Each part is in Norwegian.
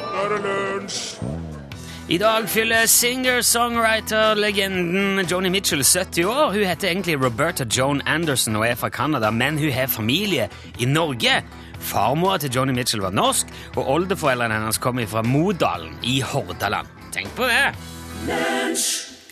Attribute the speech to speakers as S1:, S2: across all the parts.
S1: nå er det lunsj!
S2: I dag fyller singer-songwriter-legenden Joni Mitchell 70 år. Hun heter egentlig Roberta Joan Anderson og er fra Canada, men hun har familie i Norge. Farmora til Joni Mitchell var norsk, og oldeforeldrene hennes kom fra Modalen i Hordaland. Tenk på det!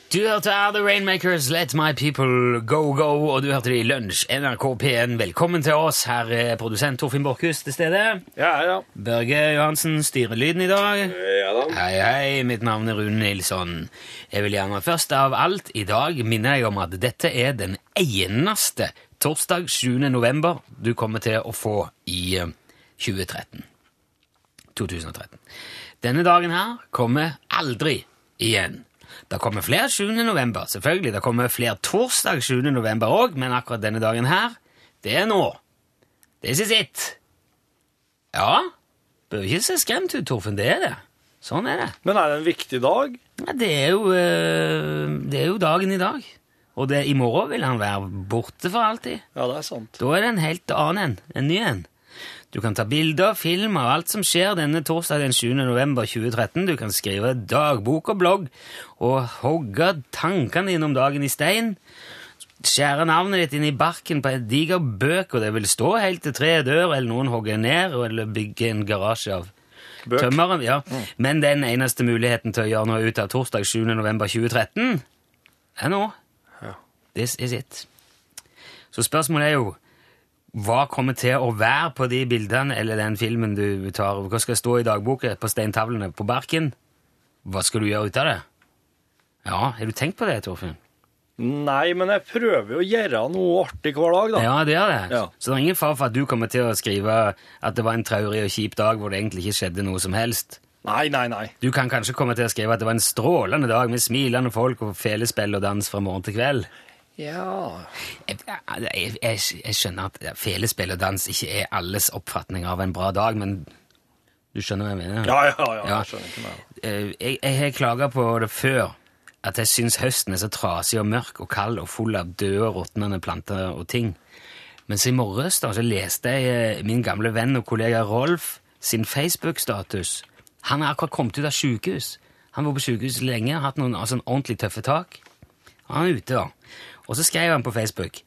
S2: Du hørte The Rainmakers, Let My People Go Go, og du hørte det i Lunsj, NRK P1. Velkommen til oss. Her er produsent Torfinn Borchhus til stede.
S1: Ja, ja.
S2: Børge Johansen styrer lyden i dag.
S1: Ja da.
S2: Hei, hei, mitt navn er Rune Nilsson. Jeg vil gjerne først av alt i dag minne deg om at dette er den eneste torsdag 7. november du kommer til å få i eh, 2013. 2013. Denne dagen her kommer aldri igjen. Det kommer flere 7. november, selvfølgelig. Det kommer flere torsdag 7. november òg, men akkurat denne dagen her, det er nå. This is it. Ja, bør ikke se skremt ut, Torfinn. Det er det. Sånn er det.
S1: Men er det en viktig dag?
S2: Ja, det, er jo, eh, det er jo dagen i dag. Og det, i morgen vil han være borte for alltid.
S1: Ja, det er sant.
S2: Da er det en helt annen en. En ny en. Du kan ta bilder, film av alt som skjer denne torsdag den 7. november 2013. Du kan skrive dagbok og blogg og hogge tankene dine om dagen i stein. Skjære navnet ditt inn i barken på en diger bøk, og det vil stå helt til treet dør, eller noen hogger ned, eller bygger en garasje av
S1: Bøk.
S2: tømmeren. Ja. Men den eneste muligheten til å gjøre noe ut av torsdag 7. november 2013 er nå.
S1: Ja.
S2: This is it. Så spørsmålet er jo hva kommer til å være på de bildene eller den filmen du tar? Hva skal stå i dagboka på steintavlene på Berken? Hva skal du gjøre ut av det? Ja, har du tenkt på det, Torfinn?
S1: Nei, men jeg prøver å gjøre noe artig hver dag, da.
S2: Ja, det er det.
S1: Ja.
S2: Så det er ingen fare for at du kommer til å skrive at det var en traurig og kjip dag hvor det egentlig ikke skjedde noe som helst.
S1: Nei, nei, nei.
S2: Du kan kanskje komme til å skrive at det var en strålende dag med smilende folk og felespill og dans fra morgen til kveld.
S1: Ja
S2: Jeg, jeg, jeg, jeg skjønner at felespill og dans ikke er alles oppfatning av en bra dag, men du skjønner hva jeg mener?
S1: Ja, ja, ja.
S2: Ja.
S1: Jeg skjønner ikke meg.
S2: Eh, Jeg, jeg har klaga på det før, at jeg syns høsten er så trasig og mørk og kald og full av døde, råtnende planter og ting. Mens i morges da, så leste jeg eh, min gamle venn og kollega Rolf sin Facebook-status. Han er akkurat kommet ut av sykehus. Han var på sykehus lenge, hatt noen altså, ordentlig tøffe tak. Han er ute, da. Og så skrev han på Facebook.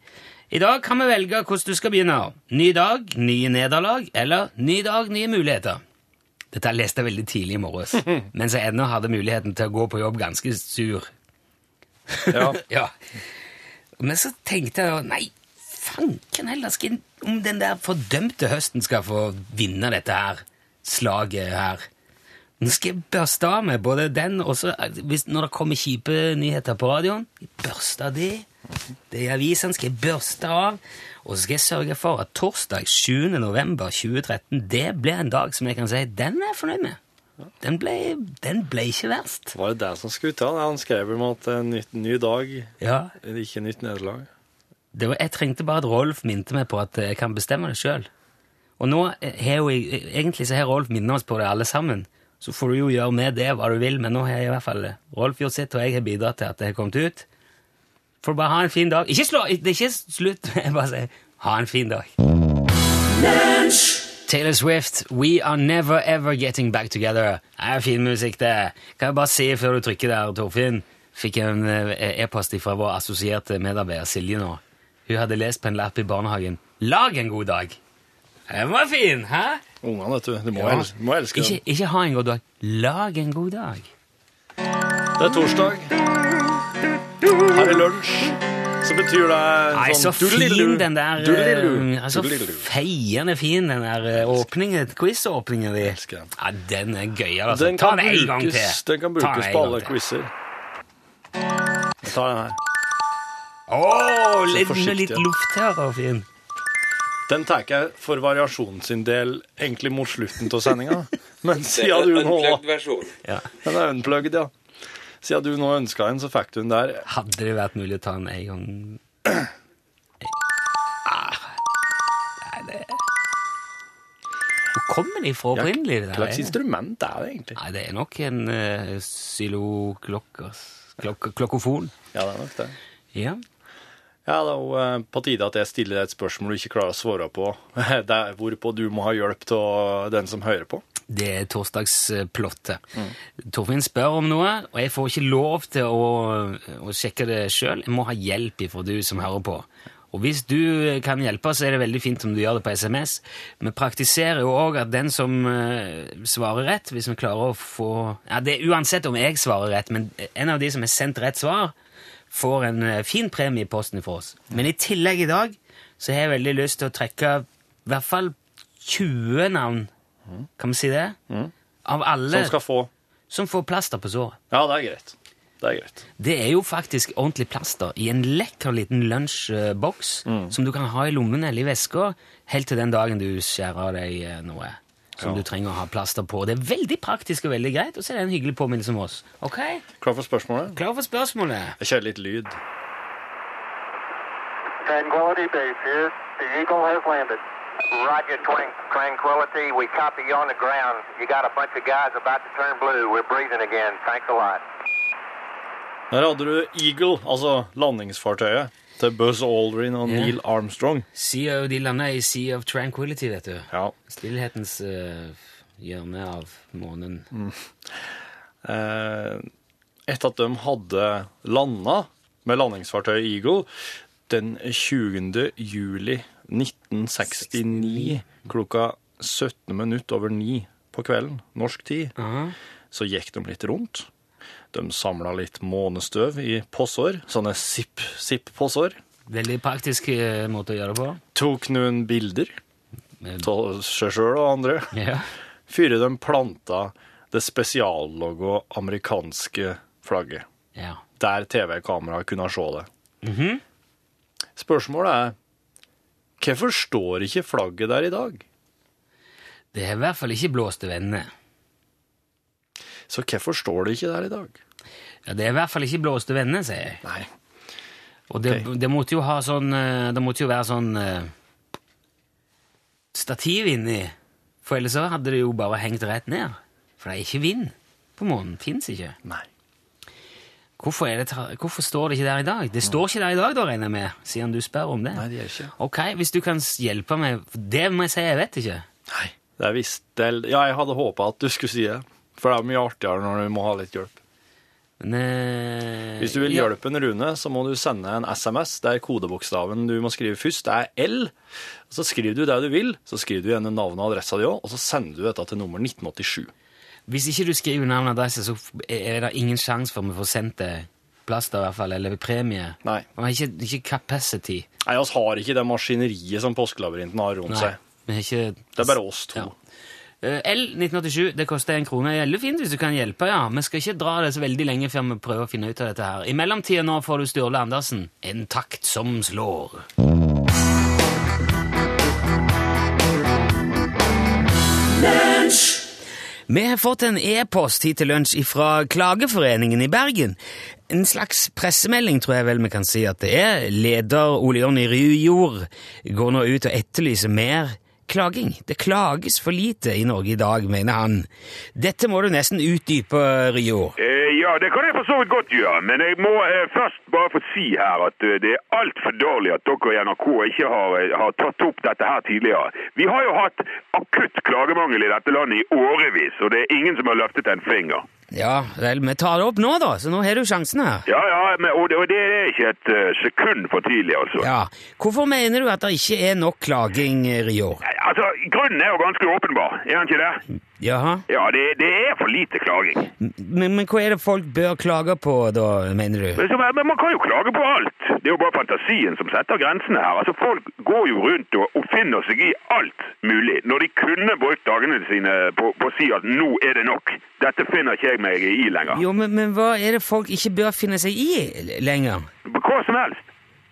S2: I dag kan vi velge hvordan du skal begynne. Ny dag, nye nederlag, eller ny dag, nye muligheter. Dette leste jeg veldig tidlig i morges, mens jeg ennå hadde muligheten til å gå på jobb ganske sur.
S1: Ja.
S2: Ja. Men så tenkte jeg nei, fanken heller, skal om den der fordømte høsten skal få vinne dette her slaget her. Nå skal jeg børste av med både den og så, når det kommer kjipe nyheter på radioen, børste av det. Det avisen skal jeg børste av, og så skal jeg sørge for at torsdag 7. november 2013, det ble en dag som jeg kan si, den er jeg fornøyd med. Den ble, den ble ikke verst.
S1: Var det det som skulle av? Han skrev om at en ny, ny dag,
S2: Ja,
S1: ikke nytt nederlag.
S2: jeg trengte bare at Rolf minte meg på at jeg kan bestemme det sjøl. Og nå har jo egentlig så har Rolf minnet oss på det alle sammen. Så får du jo gjøre med det hva du vil, men nå har jeg i hvert fall Rolf gjort sitt, og jeg har bidratt til at det har kommet ut. Får bare ha en fin dag. Ikke slå, det er ikke slutt. Jeg bare sier ha en fin dag. Taylor Swift, We Are Never Ever Getting Back Together. Det er fin musikk, det. Kan jeg bare se før du trykker der, Torfinn, fikk en eh, e-post fra vår assosierte medarbeider Silje nå. Hun hadde lest på en lapp i barnehagen 'Lag en god dag'. Den var fin, hæ?
S1: Ungene, vet du. De må,
S2: Ja.
S1: el må elske
S2: Ikke, ikke ha en god dag. Lag en god dag.
S1: Det er torsdag. Her er lunsj. Så betyr det
S2: Nei, så
S1: sånn
S2: fin den der eh,
S1: Doodle-doo.
S2: Feiende fin den der eh, åpningen, quiz-åpningen
S1: din.
S2: Ja, den er gøy, altså.
S1: Den
S2: Ta den en gang til.
S1: den kan brukes på alle quizer. Ta den her.
S2: Åh, litt,
S1: forsiktig.
S2: litt luft her, og fin.
S1: Den tar jeg for variasjonen sin del egentlig mot slutten av sendinga. Men siden du nå
S2: Ja.
S1: Den er unplugged, ja. Siden du nå ønska en, så fikk du en der.
S2: Hadde det vært mulig å ta en en gang ah. Nei, det Hvor kommer de fra opprinnelig? det
S1: Hva slags instrument er det egentlig?
S2: Nei, det er nok en uh, xyloklokkers klok Klokkofon.
S1: Ja, det er nok det.
S2: Ja.
S1: Ja, det er jo eh, på tide at jeg stiller deg et spørsmål du ikke klarer å svare på. Hvorpå du må ha hjelp av den som hører på.
S2: Det er torsdagsplottet. Torfinn spør om noe, og jeg får ikke lov til å, å sjekke det sjøl. Jeg må ha hjelp ifra du som hører på. Og hvis du kan hjelpe, så er det veldig fint om du gjør det på SMS. Vi praktiserer jo òg at den som eh, svarer rett, hvis vi klarer å få Ja, det er uansett om jeg svarer rett, men en av de som har sendt rett svar, får en eh, fin premie i posten for oss. Men i tillegg i dag så har jeg veldig lyst til å trekke i hvert fall 20 navn, kan vi si det? Av alle
S1: Som skal få
S2: som får plaster på såret.
S1: Ja, det er greit. Det er greit.
S2: Det er jo faktisk ordentlig plaster i en lekker liten lunsjboks som du kan ha i lommen eller i veska helt til den dagen du skjærer av deg eh, noe som
S1: Ja.
S2: du trenger å ha plaster på. Det er veldig praktisk og veldig greit, og så er det en hyggelig påminnelse om oss. Ok?
S1: Klar for spørsmålet?
S2: Klar for spørsmålet?
S1: Jeg kjører litt lyd.
S3: Tranquility Base here. The Eagle has landed.
S4: Roger, Tranquility. We copy you on the ground. You got a bunch of guys about to turn blue. We're breathing again. Thanks a lot.
S1: Der hadde du Eagle, altså landingsfartøyet til Buzz Aldrin og
S2: Neil
S1: Neil Armstrong.
S2: Sea of, de landa i Sea of Tranquility, vet du.
S1: Ja.
S2: Stillhetens uh, hjørne av månen.
S1: Eh, etter at de hadde landa med landingsfartøyet Eagle den 20. juli 1969 klokka 17 minutt over ni på kvelden, norsk tid,
S2: Aha.
S1: så gikk de litt rundt. De samla litt månestøv i possår, sånne zipp-zipp-possår.
S2: Veldig praktisk eh, måte å gjøre det på.
S1: Tok noen bilder av seg sjøl og andre.
S2: Ja.
S1: Før de planta det spesiallogo amerikanske flagget.
S2: ja.
S1: der TV-kameraet kunne se det.
S2: Mhm.
S1: Spørsmålet er hvorfor står ikke flagget der i dag?
S2: Det er i hvert fall ikke blåste vende.
S1: Så hvorfor står det ikke der i dag?
S2: Ja, det er i hvert fall ikke blåste vende, sier jeg.
S1: Nei.
S2: Og det,
S1: okay.
S2: det måtte jo ha sånn eh, Det måtte jo være sånn eh, stativ inni, for ellers hadde det jo bare hengt rett ned. For det er ikke vind på månen. Fins ikke.
S1: Nei.
S2: Hvorfor, det, hvorfor står det ikke der i dag? Det står ikke der i dag, da, regner jeg med, siden du spør om det.
S1: Nei, det gjør ikke.
S2: Ok, hvis du kan hjelpe meg Det må jeg si, jeg vet ikke.
S1: Nei. Det er visst Ja, jeg hadde håpa at du skulle si det. For det er mye artigere når du må ha litt hjelp.
S2: Men, eh,
S1: Hvis du vil hjelpe en Rune, så må du sende en SMS der kodebokstaven du må skrive først, det er L. Så skriver du det du vil, så skriver du igjen navnet og adressa di òg, og så sender du dette til nummer 1987.
S2: Hvis ikke du skriver navn og adresse, så er det ingen sjanse for at vi får sendt det plaster, i hvert fall, eller premie.
S1: Nei.
S2: Vi har ikke, ikke capacity.
S1: Nei, oss har ikke det maskineriet som påskelabyrinten har rundt
S2: Nei,
S1: seg.
S2: vi har ikke...
S1: Det er bare oss to.
S2: Ja. Eh, L 1987, det koster en krone. Gjelder fint hvis du kan hjelpe, ja. Vi skal ikke dra det så veldig lenge før vi prøver å finne ut av dette her. I mellomtida nå får du Sturle Andersen. En takt som slår. Vi har fått en e-post hit til lunsj fra Klageforeningen i Bergen. En slags pressemelding, tror jeg vel vi kan si at det er. Leder Ole Jonny Ryjord går nå ut og etterlyser mer klaging. Det klages for lite i Norge i dag, mener han. Dette må du nesten utdype, Rio.
S5: Eh, Ja, det kan jeg for så vidt godt gjøre, men jeg må eh, først bare få si her at uh, det er altfor dårlig at dere i NRK ikke har, eh, har tatt opp dette her tidligere. Vi har jo hatt akutt klagemangel i dette landet i årevis, og det er ingen som har løftet en finger.
S2: Ja, vel, vi tar det opp nå, da, så nå har du sjansen her.
S5: Ja, ja, men, og, det, og det er ikke et uh, sekund for tidlig, altså.
S2: Ja, Hvorfor mener du at det ikke er nok klaging?
S5: Nei, Altså, Grunnen er jo ganske åpenbar, er den ikke det?
S2: Jaha?
S5: Ja, det, det er for lite klaging.
S2: Men, men hva er det folk bør klage på, da, mener du?
S5: Men, men man kan jo klage på alt. Det er jo bare fantasien som setter grensene her. Altså, Folk går jo rundt og, finner seg i alt mulig, når de kunne brukt dagene sine på, på å si at nå er det nok. Dette finner ikke jeg meg i lenger.
S2: Jo, men, men hva er det folk ikke bør finne seg i lenger?
S5: Hva som helst.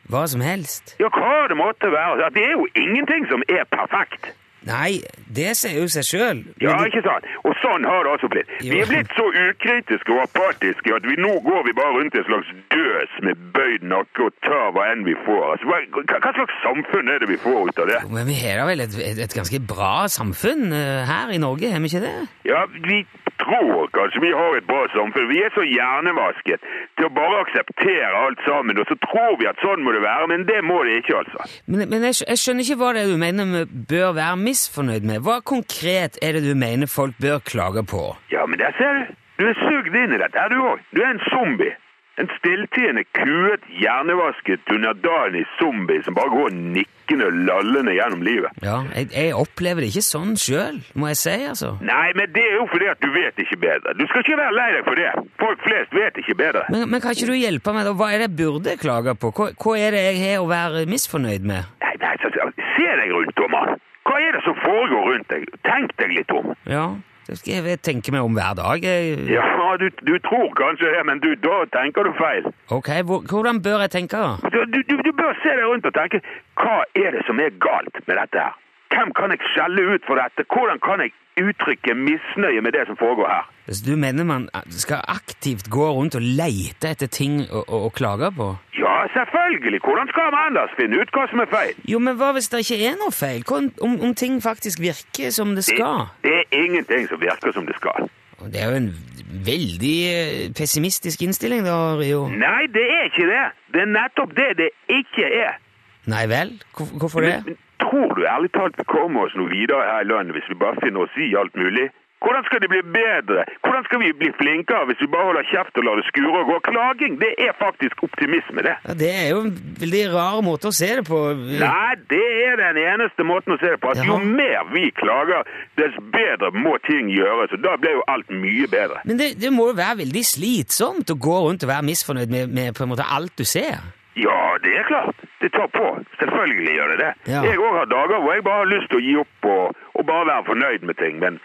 S2: Hva som helst?
S5: Ja, hva det måtte være. Det er jo ingenting som er perfekt.
S2: Nei, det sier jo seg sjøl.
S5: Ja, ikke sant? Og sånn har det altså blitt.
S2: Jo.
S5: Vi er blitt så ukritiske og apatiske at vi nå går vi bare rundt i en slags døs med bøyd nakke og tar hva enn vi får. Altså, hva, hva slags samfunn er det vi får ut av det?
S2: Men vi har da vel et, et, et ganske bra samfunn eh, her i Norge, har vi ikke det?
S5: Ja, vi tror kanskje vi har et bra samfunn. Vi er så hjernevasket til å bare akseptere alt sammen, og så tror vi at sånn må det være, men det må det ikke, altså.
S2: Men, men jeg, jeg skjønner ikke hva det er du mener vi bør være misfornøyd med. Hva konkret er det du mener folk bør klage på?
S5: Ja, men der ser du. Du er sugd inn i dette, er du òg. Du er en zombie. En stilltiende, kuet, hjernevasket, underdanig zombie som bare går nikkende og lallende gjennom livet.
S2: Ja, jeg, jeg opplever det ikke sånn sjøl, må jeg si, altså.
S5: Nei, men det er jo fordi at du vet ikke bedre. Du skal ikke være lei deg for det. Folk flest vet ikke bedre.
S2: Men, men kan ikke du hjelpe meg, da? Hva er det jeg burde klage på? Hva, hva er det jeg har å være misfornøyd med?
S5: Nei, nei, se deg rundt om, mann. Hva er det som foregår rundt deg? Tenk deg litt om.
S2: Ja, skal jeg tenke meg om hver dag. Jeg,
S5: Ja, du, du tror kanskje det, men du, da tenker du feil.
S2: Ok, hvor, hvordan bør jeg tenke? da?
S5: Du, du, du bør se deg rundt og tenke, hva er det som er galt med dette her? Hvem kan jeg skjelle ut for dette? Hvordan kan jeg uttrykke misnøye med det som foregår her?
S2: Så du mener man skal aktivt gå rundt og leite etter ting å, å, å klage på?
S5: Ja, selvfølgelig. Hvordan skal man ellers finne ut hva som er feil?
S2: Jo, men hva hvis det ikke er noe feil? Om, om ting faktisk virker som det
S5: Det,
S2: skal?
S5: det er ingenting som virker som det skal.
S2: Det er jo en veldig eh, pessimistisk innstilling, da, Rio.
S5: Nei, det er ikke det. Det er nettopp det det ikke er.
S2: Nei vel? Hvor, hvorfor det?
S5: Men, tror du ærlig talt vi kommer oss noe videre her i landet hvis vi bare finner oss i alt mulig? Hvordan skal det bli bedre? Hvordan skal vi bli flinkere hvis vi bare holder kjeft og lar det skure og gå? Klaging, det er faktisk optimisme, det.
S2: Ja, det er jo en veldig rar måte å se det på.
S5: Nei, det er den eneste måten å se det på. At jo mer vi klager, dess bedre må ting gjøres. Og da blir jo alt mye bedre.
S2: Men det, det må jo være veldig slitsomt å gå rundt og være misfornøyd med, med på en måte alt du ser.
S5: Ja, det er klart. Det tar på. Selvfølgelig gjør det det.
S2: Ja.
S5: Jeg òg har dager hvor jeg bare har lyst til å gi opp og, og bare være fornøyd med ting. Men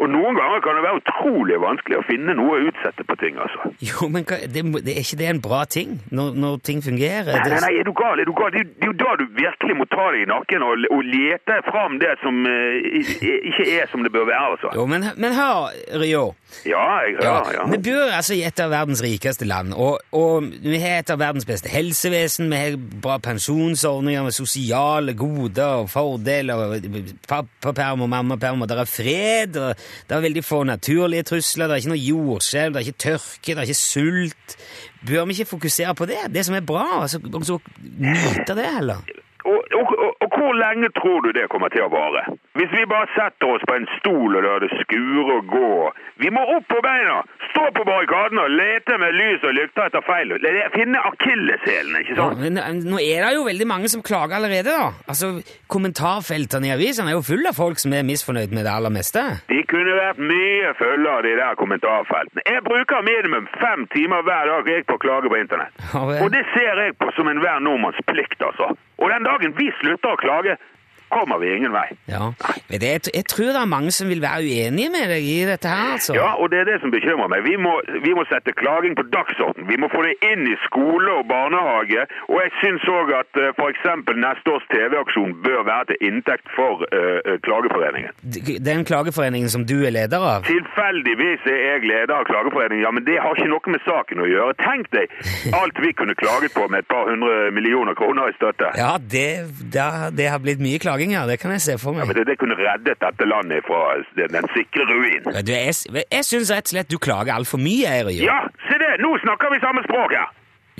S5: Og noen ganger kan det være utrolig vanskelig å finne noe å utsette på ting, altså.
S2: Jo, men hva, det, det er ikke det en bra ting når, når ting fungerer?
S5: Nei, nei, nei, er du gal? Er du gal? Det, er- jo da du virkelig må ta deg i nakken og, og lete fram det som eh, ikke er som det bør være, altså.
S2: Jo, men, men hør, Rio.
S5: Ja, jeg hører, ja.
S2: Vi bor altså i et av verdens rikeste land, og, og vi har et av verdens beste helsevesen, vi har bra pensjonsordninger med sosiale goder og fordeler, og pappaperm og mammaperm, og det er fred, og det er veldig få naturlige trusler, det er ikke noe jordskjelv, det er ikke tørke, det er ikke sult. Bør vi ikke fokusere på det? Det som er bra, altså, og så nyte det heller?
S5: Og, og, og, og hvor lenge tror du det kommer til å vare? Hvis vi bare setter oss på en stol og lar det skure og gå Vi må opp på beina! Stå på barrikadene og lete med lys og lykter etter feil. Finne akilleshælene, ikke
S2: Ja,
S5: sant?
S2: men eh, nå er det jo veldig mange som klager allerede, da. Altså, Kommentarfeltene i avisene er jo fulle av folk som er misfornøyd med det aller meste.
S5: De kunne vært mye fullere, de der kommentarfeltene. Jeg bruker minimum fem timer hver dag jeg på å klage på internett.
S2: Ja.
S5: Og det ser jeg på som enhver nordmanns plikt, altså. Og den dagen vi slutter å klage, kommer vi ingen vei.
S2: Ja, du, jeg, tror det er mange som vil være uenige med deg i dette her, altså.
S5: Ja, og det er det som bekymrer meg. Vi må, vi må sette klaging på dagsorden. Vi må få det inn i skole og barnehage. Og jeg syns òg at uh, f.eks. neste års TV-aksjon bør være til inntekt for uh, eh, Klageforeningen.
S2: Den klageforeningen som du er leder av.
S5: Tilfeldigvis er jeg leder av Klageforeningen, ja, men det har ikke noe med saken å gjøre. Tenk deg alt vi kunne klaget på med et par hundre millioner kroner i støtte.
S2: Ja, det, det, det har blitt mye klaging, ja. Det kan jeg se for
S5: Men det, det kunne reddet dette landet fra den, den sikre ruin.
S2: Du, jeg, jeg syns rett og slett du klager altfor mye, Eirik.
S5: Ja, se det! Nå snakker vi samme språk her!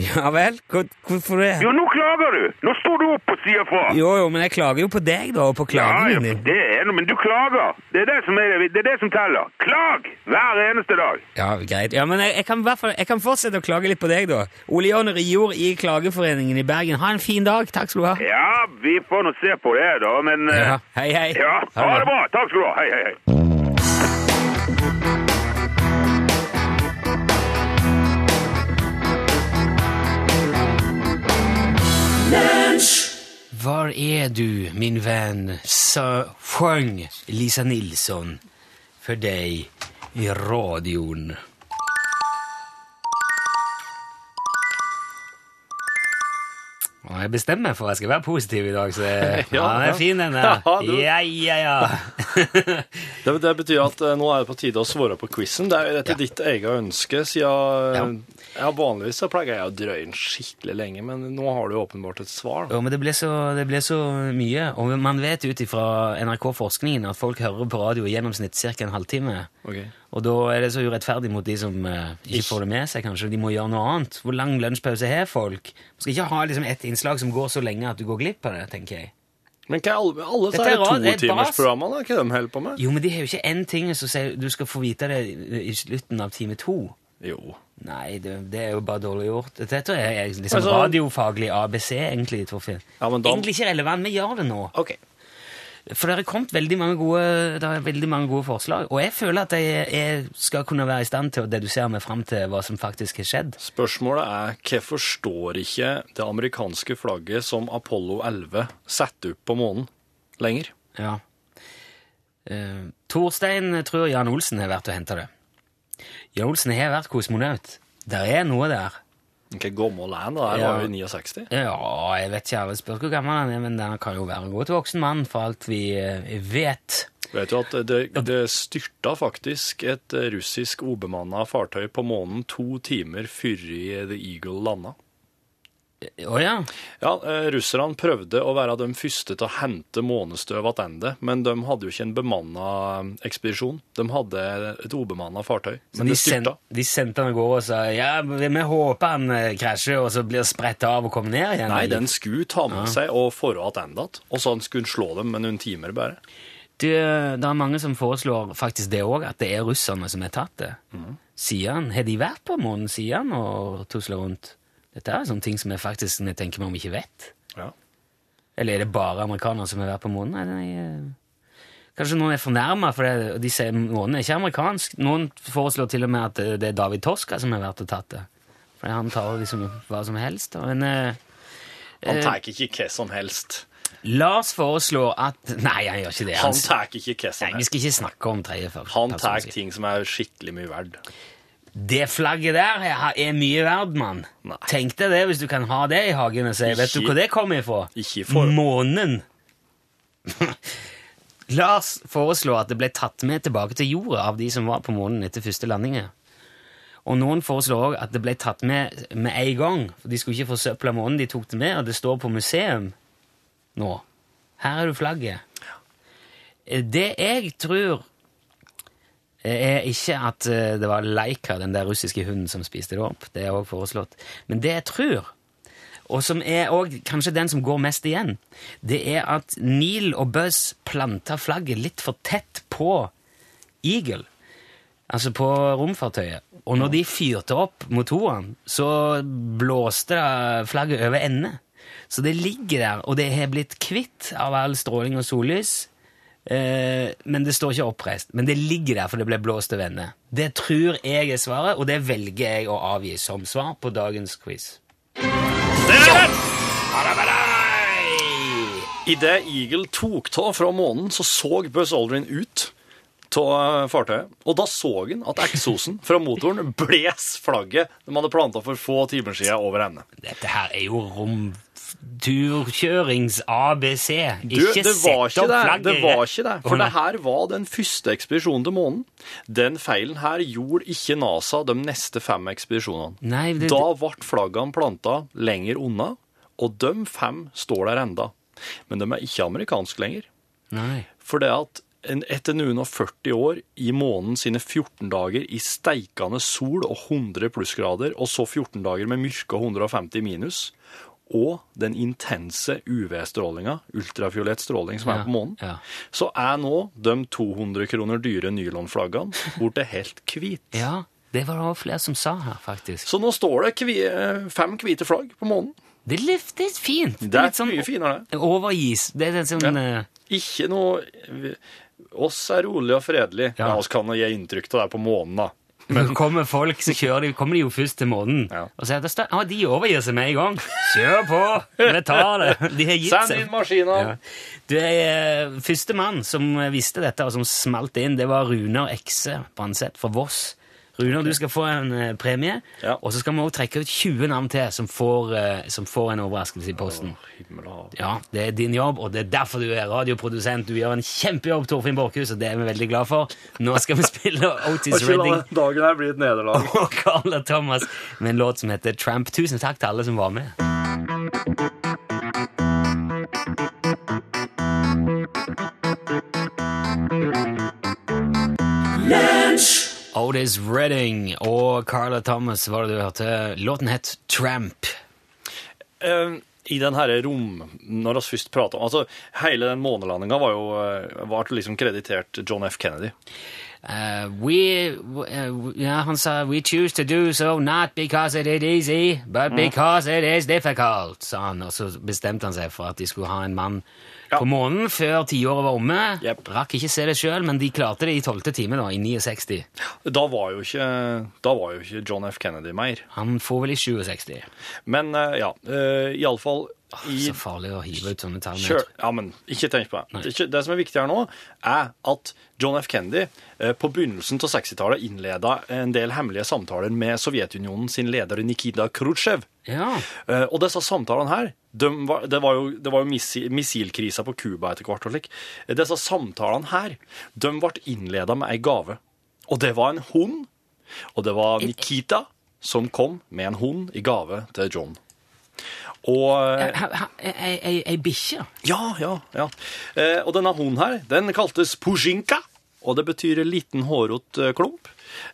S2: Ja vel? Hvor- Hvorfor det?
S5: Jo, nå klager du! Nå står du opp og sier fra.
S2: Jo, jo, men jeg klager jo på deg, da, og på
S5: Ja, ja,
S2: klagen din.
S5: det er noe, men du klager. Det er det som, er, det er det som teller. Klag hver eneste dag.
S2: Ja, greit. Ja, men jeg, jeg, kan, fall- jeg kan fortsette å klage litt på deg, da. Ole Jon Rior i Klageforeningen i Bergen. Ha en fin dag. Takk skal du ha.
S5: Ja, vi får nå se på det, da, men eh,
S2: Ja, hei, hei.
S5: Ja, ha det bra. Takk skal du ha. Hei, hei, hei.
S2: Var er du, min venn, så sjøng Lisa Nilsson for deg i radioen. Og jeg bestemmer meg for at jeg skal være positiv i dag, så ja,
S1: Ja,
S2: den er
S1: ja.
S2: fin, den der. Ja, ja, ja.
S1: Det, det betyr at eh, nå er det på tide å svare på quizen. Det er etter ditt eget ønske, siden ja. Vanligvis så pleier jeg å drøye den skikkelig lenge, men nå har du åpenbart et svar. da.
S2: Jo, men det ble, så, det ble så mye, og man vet ut ifra NRK-forskningen at folk hører på radio i gjennomsnitt ca. en halvtime.
S1: Ok.
S2: Og da er det så urettferdig mot de som eh, ikke får det med seg, kanskje. De må gjøre noe annet. Hvor lang lunsjpause har folk? Man skal ikke ha liksom, et innslag som går så lenge at du går glipp av det, tenker jeg.
S1: Men hva alle, alle
S2: Dette er et
S1: totimersprogrammene, hva de holder på med?
S2: Jo, men de har jo ikke én ting som sier du skal få vite det i slutten av time to.
S1: Jo.
S2: Nei, det, det er jo bare dårlig gjort. Dette er liksom
S1: Altså-
S2: radiofaglig ABC, egentlig, Torfinn.
S1: Ja, men da-
S2: Egentlig ikke relevant, vi gjør det nå.
S1: Ok.
S2: For det har kommet veldig mange gode, det er veldig mange gode forslag, og jeg føler at jeg, jeg skal kunne være i stand til å dedusere meg fram til hva som faktisk har skjedd.
S1: Spørsmålet er hvorfor står ikke det amerikanske flagget som Apollo 11 setter opp på månen lenger?
S2: Ja. Uh, Torstein tror Jan Olsen har vært og henta det. Jan Olsen har vært kosmonaut. Der er noe der.
S1: Hva gammel er han? da?
S2: Han
S1: var jo 69.
S2: Ja, jeg vet ikke, Jeg spør hvor gammel han er, men han kan jo være en godt voksen mann, for alt vi eh, vet.
S1: Vet du at det, det styrta faktisk et russisk ubemanna fartøy på månen to timer før The Eagle landa.
S2: Å ja.
S1: Ja, eh, russerne prøvde å være de første til å hente månestøv tilbake, men de hadde jo ikke en bemanna ekspedisjon. De hadde et ubemanna fartøy. Men
S2: de, sen, de sendte han av gårde og sa ja, vi håper han eh, krasjer, og så blir spredt av og kommer ned igjen.
S1: Nei, den skulle ta med seg og forå tilbake, og så skulle han slå dem med noen timer bare.
S2: Det, det er mange som foreslår faktisk det òg, at det er russerne som har tatt det.
S1: Sier
S2: Siden, Har de vært på månen siden og tusla rundt? Dette er sånne ting som jeg faktisk jeg tenker meg om ikke vet.
S1: Ja.
S2: Eller er det bare amerikanere som har vært på månen? Nei, eh, Kanskje noen er fornærma for det, de sier månen er ikke amerikansk. Noen foreslår til og med at det det er David Toska som har vært og tatt det. For han tar liksom hva som helst. Men eh,
S1: Han
S2: Eh,
S1: tar ikke hva som helst.
S2: Lars foreslår at Nei, han gjør ikke det.
S1: Han tar ikke hva som helst.
S2: Nei, vi skal ikke snakke om tredje først.
S1: Han tar ting som er skikkelig mye verd.
S2: Det flagget der er, mye verd, mann. Tenk deg det hvis du kan ha det i hagen og si Vet du hvor det kommer ifra?
S1: Ikke for-
S2: Månen. Lars foreslår at det ble tatt med tilbake til jorda av de som var på månen etter første landinger. Og noen foreslår også at det ble tatt med med en gang. For de skulle ikke forsøple månen, de tok det med, og det står på museum nå. Her er du flagget. Det jeg tror er ikke at eh, det var Leica, den der russiske hunden, som spiste det opp. Det er også foreslått. Men det jeg tror, og som er også kanskje den som går mest igjen, det er at Neil og Buzz planta flagget litt for tett på Eagle, altså på romfartøyet. Og når de fyrte opp motoren, så blåste flagget over ende. Så det ligger der, og det har blitt kvitt av all stråling og sollys. Eh, men det står ikke oppreist. Men det ligger der, for det ble blåst til vende. Det tror jeg er svaret, og det velger jeg å avgi som svar på dagens quiz.
S1: Idet Eagle tok av fra månen, så så Buzz Aldrin ut av fartøyet. Og da så han at eksosen fra motoren bles flagget de hadde planta for få timer siden, over ende.
S2: Dette her er jo romturkjørings-ABC.
S1: Du,
S2: Ikke sett opp flagget
S1: Det var ikke det. For
S2: oh,
S1: det her var den første ekspedisjonen til månen. Den feilen her gjorde ikke NASA de neste fem ekspedisjonene.
S2: Nei, det,
S1: Da ble flaggene planta lenger unna, og de fem står der enda. Men de er ikke amerikanske lenger.
S2: nei.
S1: For det at etter noen og 40 år i månen sine 14 dager i steikende sol og 100 plussgrader, og så 14 dager med mørke og 150 minus, og den intense UV-strålinga, ultrafiolett stråling som
S2: Ja,
S1: er på månen,
S2: ja.
S1: så er nå de 200 kroner dyre nylonflaggene borte helt hvite.
S2: Ja, det var det flere som sa her, faktisk.
S1: Så nå står det kvi, fem hvite flagg på månen.
S2: Det det er fint.
S1: Det er
S2: sånn
S1: mye finere. det.
S2: overgis. Det er sånn
S1: Ja.
S2: eh,
S1: Ikke noe Oss er rolige og fredelige.
S2: Ja.
S1: Men oss kan gi inntrykk av det på månen, da.
S2: Når kommer folk, så kjører de, kommer de jo først til månen.
S1: Ja.
S2: Og så er det ah, de overgir seg med en gang. Kjør på! Vi tar det. De har gitt
S1: Send
S2: seg.
S1: inn maskiner!
S2: Ja. Du er eh, Første mann som visste dette, og som smalt inn, det var Runar Ekse Branseth fra Voss. Runar, du skal få en eh, premie,
S1: Ja.
S2: og så skal vi også trekke ut 20 navn til som får, eh, som får en overraskelse i posten.
S1: Og.
S2: Ja, det er din jobb, og det er derfor du er radioprodusent. Du gjør en kjempejobb, Torfinn Borchhus, og det er vi veldig glad for. Nå skal vi spille Otis Redding
S1: dagen her blir et nederlag.
S2: og Carla Thomas med en låt som heter Tramp. Tusen takk til alle som var med. Otis Redding og Carla Thomas var det du hørte. Låten het Tramp.
S1: Uh, I den her rom, når vi først prater om Altså, hele den månelandinga var jo eh, var liksom kreditert John F. Kennedy.
S2: Uh, we, uh, ja, han sa We choose to do so not because it is easy, but because it is difficult, sa han. Og så bestemte han seg for at de skulle ha en mann. På månen før tiåret var omme.
S1: Yep.
S2: Rakk ikke se det sjøl, men de klarte det i tolvte time, da, i 69.
S1: Da var jo ikke, da var jo ikke John F. Kennedy mer.
S2: Han får vel i 67.
S1: Men eh, ja, uh, iallfall i
S2: Så farlig å hive ut sånne tall.
S1: Sure. Ja, men ikke tenk på det. Det, er det som er viktig her nå, er at John F. Kennedy eh, på begynnelsen av 60-tallet innleda en del hemmelige samtaler med Sovjetunionen sin leder Nikita Khrusjtsjov.
S2: Ja.
S1: Uh, og disse samtalene her, de var, det var jo, det var jo missi, missilkrisa på Cuba etter hvert. og slik. Eh, Disse samtalene her, de ble innleda med ei gave. Og det var en hund. Og det var Nikita som kom med en hund i gave til John. Og eh,
S2: Ha- ha- Ei ei- bikkje?
S1: ja, ja, ja. Uh, og denne hunden her, den kaltes Pusjinka, og det betyr liten hårot eh, klump.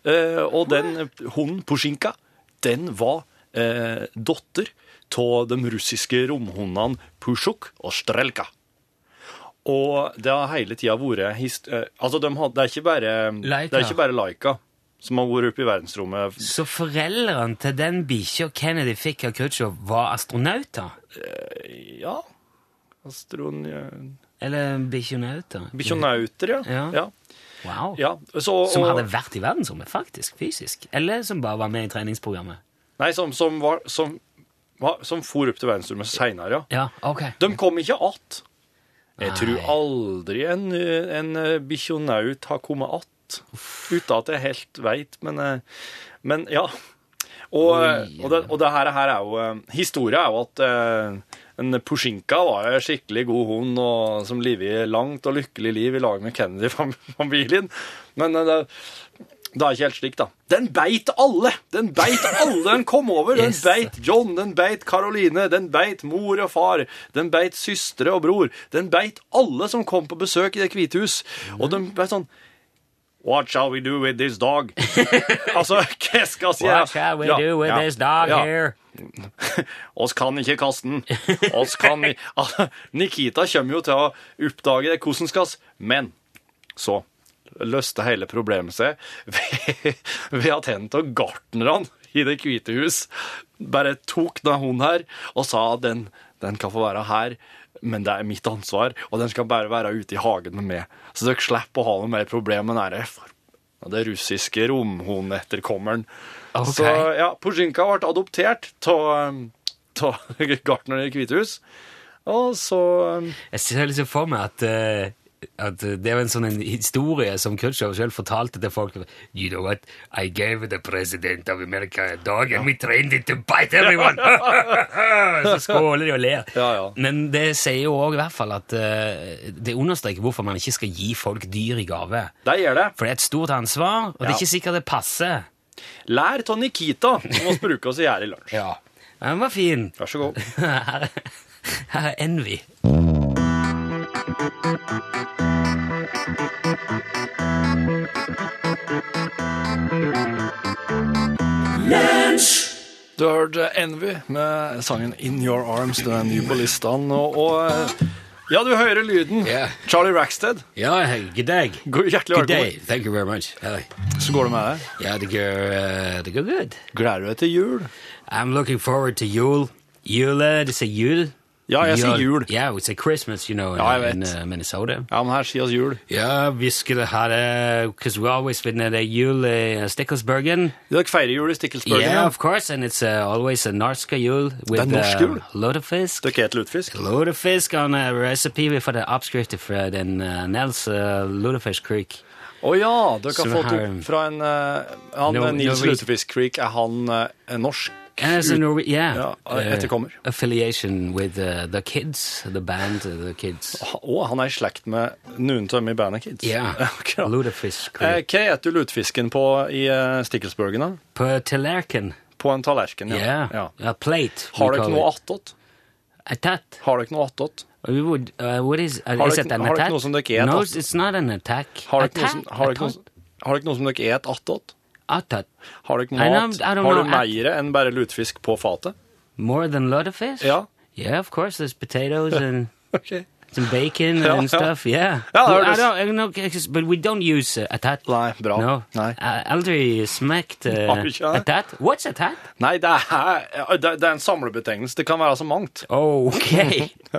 S1: Uh, og den hunden, Pusjinka, den var eh, dotter av de russiske romhundene Pusjuk og Strelka. Og det har hele tida vært hist eh, Altså, de har, det, er ikke bare, det er ikke bare Laika som har vært oppe i verdensrommet.
S2: Så foreldrene til den bikkja Kennedy fikk av Khrusjtsjov, var astronauter?
S1: Ja Astron...
S2: Eller bikkjonauter?
S1: Bikkjonauter, ja.
S2: Ja.
S1: ja.
S2: Wow.
S1: ja. Så,
S2: Som hadde vært i verdensrommet, faktisk, fysisk. Eller som bare var med i treningsprogrammet.
S1: Nei, som, som, var, som, var, som for opp til verdensrommet seinere, ja.
S2: Ja, ok.
S1: De kom ikke att. Jeg
S2: Nei.
S1: tror aldri en, en eh, bikkjonaut har kommet att. Uten at jeg helt veit, men, eh, men ja. Og, og, det, og det her, her er jo eh, Historia er jo at eh, en Pusjinka var en skikkelig god hund og, som lever i langt og lykkelig liv i lag med Kennedy-familien. Men eh, det, det er ikke helt slik, da. Den beit alle! Den beit alle den kom over. Den
S2: Yes.
S1: beit John, den beit Caroline, den beit mor og far, den beit søstre og bror. Den beit alle som kom på besøk i Det hvite hus. Og den beit sånn What shall we do with this dog? altså, hva skal jeg si?
S2: What shall we
S1: Ja,
S2: do with
S1: ja,
S2: this dog
S1: ja.
S2: here?
S1: Oss kan ikke kaste den. Oss kan i- Altså, Nikita kommer jo til å oppdage det, hvordan skal s- Men så løste hele problemet seg ved, ved at en av gartnerne i Det hvite hus bare tok denne hunden her og sa at den, den kan få være her, men det er mitt ansvar, og den skal bare være ute i hagen med meg. Så dere slipper å ha noe mer problem med den der det russiske romhundetterkommeren.
S2: Okay.
S1: Så ja, Pozjinka ble adoptert av gartneren i Det hvite hus. Og så um,
S2: Jeg ser liksom for meg at, eh, at det var en sånn en historie som Khrusjtsjov selv fortalte til folk. You know what? I gave the president of America a dog and we trained it to bite everyone! Så skåler de og ler.
S1: Ja, ja.
S2: Men det sier jo òg i hvert fall at eh, det understreker hvorfor man ikke skal gi folk dyr i gave.
S1: Det gjør det.
S2: For det er et stort ansvar, og det er ikke sikkert det passer.
S1: Lær av Nikita, om å bruke oss i her i lunsj.
S2: Ja. Den var fin.
S1: Vær så god.
S2: Her, her er Envy.
S1: Du har hørt eh, Envy med sangen In Your Arms. Den er ny på listene. Og, og eh, ja, du hører lyden.
S2: Yeah.
S1: Charlie Rackstead.
S2: Ja, good day.
S1: God- Hjertelig
S2: Good day.
S1: velkommen.
S2: Thank you very much. Hi.
S1: Så går det med deg.
S2: Ja, det går, uh, det går good.
S1: Gleder du deg til jul?
S2: I'm looking forward to jul. Jule, det sier jul.
S1: Ja, jeg sier jul.
S2: Yeah, it's a Christmas, you know, in,
S1: Ja, jeg
S2: in uh, Minnesota.
S1: Ja, men her sier oss jul.
S2: Ja, vi skulle ha det, because we always at a jul i uh, Stikkelsbergen.
S1: Dere feirer jul i Stikkelsbergen?
S2: Yeah,
S1: ja?
S2: of course, and it's uh, always a norsk jul with
S1: Det er norsk jul?
S2: uh, lutefisk.
S1: Dere spiser lutefisk?
S2: Lutefisk on a recipe. Vi får det oppskriftet fra den uh, Nels uh, Lutefisk Creek.
S1: Å ja, dere har fått opp fra en eh, han,
S2: No-
S1: Nils
S2: no,
S1: Lutefisk Creek, er han norsk?
S2: It's a Norwe- yeah,
S1: Ja,
S2: uh,
S1: etterkommer.
S2: affiliation with uh, the kids, the band, uh, the kids.
S1: Å, han er i slekt med noen av dem i bandet Kids?
S2: Ja,
S1: akkurat.
S2: Lutefisk
S1: Eh, hva spiser du lutefisken på i uh, Stikkelsbergen, da?
S2: På tallerken.
S1: På en tallerken, ja.
S2: Yeah,
S1: ja.
S2: a plate.
S1: Har dere noe attåt?
S2: A tat.
S1: Har dere noe attåt?
S2: We would, uh, what is, uh,
S1: Har
S2: is
S1: dere- noe som dere et,
S2: No,
S1: altså?
S2: it's not an attack.
S1: Har dere noe som, dere et attåt?
S2: Attat.
S1: Har dere mat? Har
S2: know.
S1: du mer enn bare lutefisk på fatet?
S2: More than lot of fish?
S1: Ja.
S2: Yeah, of course. There's potatoes and
S1: Ok.
S2: Some bacon
S1: Ja,
S2: and
S1: ja.
S2: stuff. Yeah.
S1: Ja, det
S2: I don't, I don't, but we don't use uh, tat
S1: Nei, bra.
S2: No.
S1: Nei.
S2: I aldri smakt uh,
S1: a tat? ikke det?
S2: attat. What's attat?
S1: Nei, det er, det er en samlebetegnelse. Det kan være så mangt.
S2: Okay.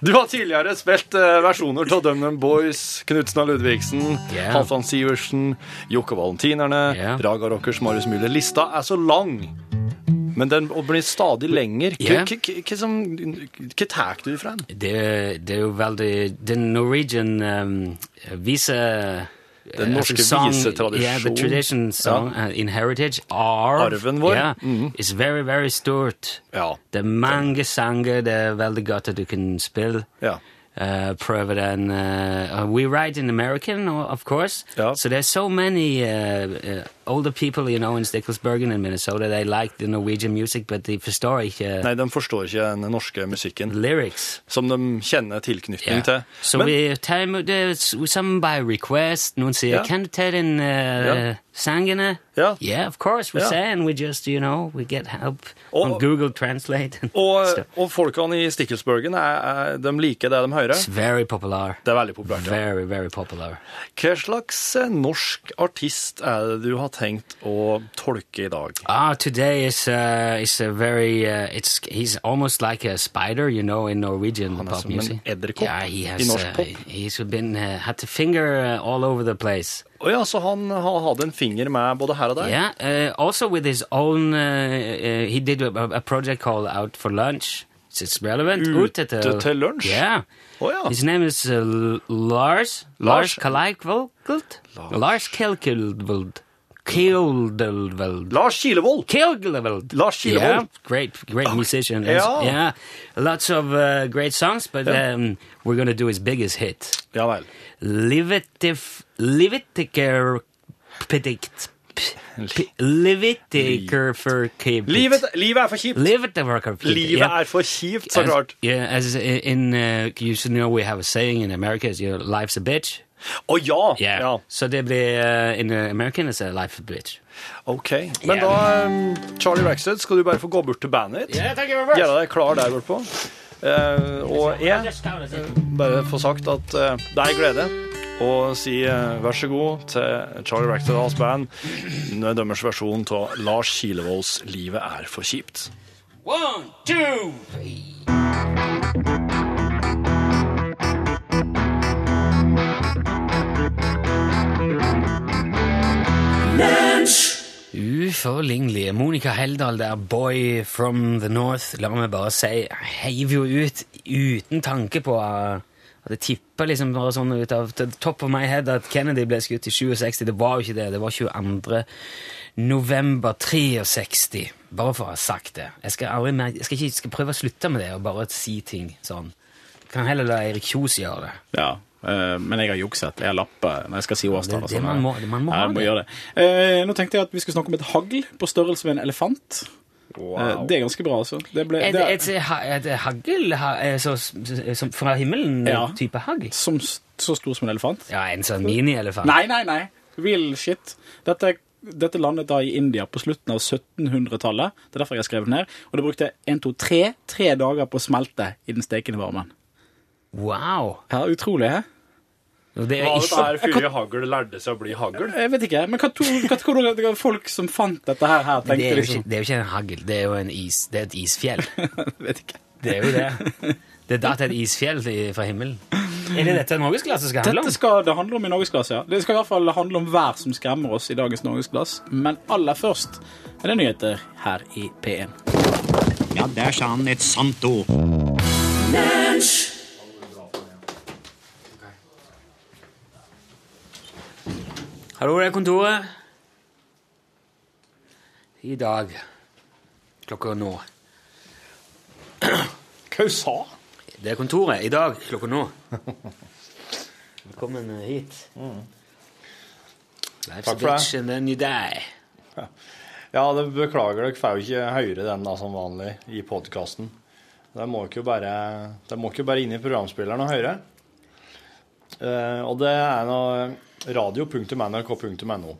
S1: Du har tidligere spilt uh, versjoner av DumDum Boys, Knutsen og Ludvigsen,
S2: yeah.
S1: Halvdan Sivertsen, Jokke Valentinerne,
S2: yeah.
S1: Raga Rockers, Marius Müller. Lista er så lang, men den blir stadig lenger. Hva
S2: Ja.
S1: tar du fra den?
S2: det, er jo veldig Den Norwegian um, vise...
S1: Den
S2: uh,
S1: norske
S2: visetradisjonen.
S1: visetradisjon.
S2: Yeah, the tradition song uh, in heritage. Arv.
S1: Arven vår.
S2: Yeah,
S1: mm.
S2: is very, very stort.
S1: Ja.
S2: Det er mange sanger det er veldig godt at du kan spille.
S1: Ja.
S2: Uh, prøve den. Uh, we write in American, of course.
S1: Ja.
S2: So there's so many uh, older people, you know, in Sticklesbergen in Minnesota. They like the Norwegian music, but de forstår ikke
S1: Nei, de forstår ikke den norske musikken
S2: lyrics.
S1: som de kjenner tilknytning
S2: Yeah.
S1: til.
S2: So
S1: Men-
S2: we tell them, some by request. Noen sier
S1: yeah.
S2: 'Kan du ta den uh,
S1: yeah.
S2: sangene?'
S1: Yeah.
S2: Yeah, of course. We
S1: yeah.
S2: say, and we just, you know, we get help
S1: Og-
S2: on Google Translate.
S1: Og, og folkene i Stikkelsbergen, er, er, de liker det de hører.
S2: It's very popular.
S1: Det er veldig populært. Ja.
S2: Very, very popular.
S1: Hva slags eh, norsk artist er det du har tenkt å tolke i dag?
S2: Ah, today is uh, is a very uh, it's he's almost like a spider, you know, in Norwegian
S1: Han er som en edderkopp
S2: yeah, he
S1: i norsk pop.
S2: uh, he's been uh, had a finger uh, all over the place.
S1: Å ja, så han hadde en finger med både her og der?
S2: Yeah. Uh, also with his own, uh, uh, he did a, a project called Out for Lunch. It's relevant.
S1: Ute
S2: til-
S1: til lunsj?
S2: Yeah.
S1: Oh, ja.
S2: His name is uh, Lars.
S1: Lars-
S2: Lars Lars Kelkelvold. Kildelvold.
S1: Lars Kilevold!
S2: Kildelvold.
S1: Lars Kilevold.
S2: Yeah, great, great musician.
S1: Ja.
S2: yeah, lots of uh, great songs, but um, we're gonna do his biggest hit.
S1: Ja vel.
S2: Livitif, Livitiker predict. Livitiker for
S1: Livet, livet er for kjipt! Livet er for kjipt, så klart.
S2: Yeah, as in uh, you should know we have a saying in America is your life's a bitch.
S1: Å ja!
S2: Yeah.
S1: ja!
S2: Så det blir uh, in uh, American it's a life bridge.
S1: Ok. Men
S2: yeah.
S1: da, um, Charlie Rackstead, skal du bare få gå bort til bandet ditt.
S2: Yeah.
S1: Gjøre deg klar der bortpå. Uh, og jeg bare få sagt at uh, det er glede å si eh, vær så god til Charlie Rackstead og hans band når deres versjon av Lars Kilevolds 'Livet er for kjipt'.
S2: One, two, three. Uforlignelige Monica Heldal der, Boy from the North. La meg bare si, heiv jo ut uten tanke på uh, at det tippa liksom bare sånn ut av the top of my head at Kennedy ble skutt i 67. Det var jo ikke det. Det var 22. november 63. Bare for å ha sagt det. Jeg skal, aldri mer, jeg skal ikke jeg skal prøve å slutte med det og bare si ting sånn. Kan heller la Erik Kjos gjøre det.
S6: Ja, eh, men jeg har jukset. Jeg har lapper når jeg skal si årstall.
S2: Det- det
S6: sånn.
S2: man må- man må
S6: ja, må gjøre det. Eh, nå tenkte jeg at vi skulle snakke om et hagl på størrelse med en elefant. Eh, det er ganske bra, altså. Det ble,
S2: Et,
S6: det er,
S2: et, et, et hagl ha- eh, så, som fra himmelen?
S6: Ja.
S2: Type hagl?
S6: som, så stor som en elefant.
S2: Ja, en sånn mini-elefant.
S6: Nei, nei, nei. Real shit. Dette, dette landet da i India på slutten av 1700-tallet. Det er derfor jeg har skrevet ned. Og det brukte 1, 2, 3, tre dager på å smelte i den stekende varmen.
S2: Wow!
S6: Ja, utrolig, hæ?
S2: Og Det er
S1: Hva
S2: ikke,
S1: er det før hagl lærte seg å bli hagl?
S6: Jeg vet ikke, men hva tror hva tror dere folk som fant dette her, her
S2: det
S6: tenkte
S2: er, jo
S6: liksom
S2: ikke, det er jo ikke en hagl, det er jo en is. Det er et isfjell.
S6: Vet ikke.
S2: Det er jo det. Det er datt et isfjell fra himmelen. Er det dette norgesklasse skal handle om?
S6: Dette skal det handle om i Norgesglass, ja. Det skal i hvert fall handle om vær som skremmer oss i dagens Norgesglass. Men aller først er det nyheter her i P1.
S7: Ja, der sa han et sant ord.
S2: Hallo, det er kontoret. I dag klokka nå.
S1: Hva sa
S2: Det er kontoret i dag klokka nå. Velkommen hit. hit. Life's
S1: Takk for det.
S2: bitch and then you die.
S1: Ja, det beklager dere får jo ikke høre den da som vanlig i podkasten. Det må ikke bare, det må ikke bare inn i programspilleren og høre. Eh, og det er noe radio.nrk.no.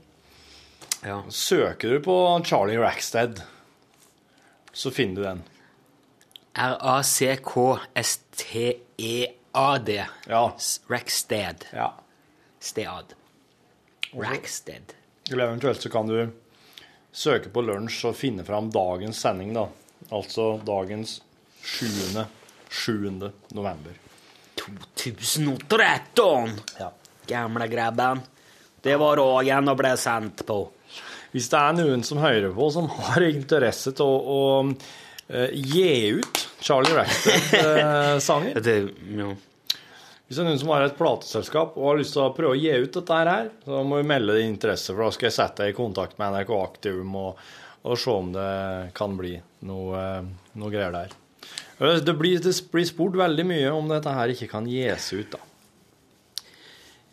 S2: Ja.
S1: Søker du på Charlie Rackstead, så finner du den.
S2: R-A-C-K-S-T-E-A-D.
S1: Ja.
S2: Rackstead.
S1: ja.
S2: Stead. Rackstead.
S1: Eller eventuelt så kan du søke på lunsj og finne fram dagens sending, da. Altså dagens 7. 7. november.
S2: 2013!
S1: Ja.
S2: Gamle grabben. Det var dagen å bli sendt på.
S1: Hvis det er noen som hører på, som har interesse til å, å uh, gi ut Charlie Rackstead-sanger
S2: Det, ja.
S1: Hvis det er noen som har et plateselskap og har lyst til å prøve å gi ut dette her, så må vi melde din interesse, for da skal jeg sette deg i kontakt med NRK Aktivum og, og se om det kan bli noe, eh, noe greier der. Det blir, det blir spurt veldig mye om dette her ikke kan gis ut, da.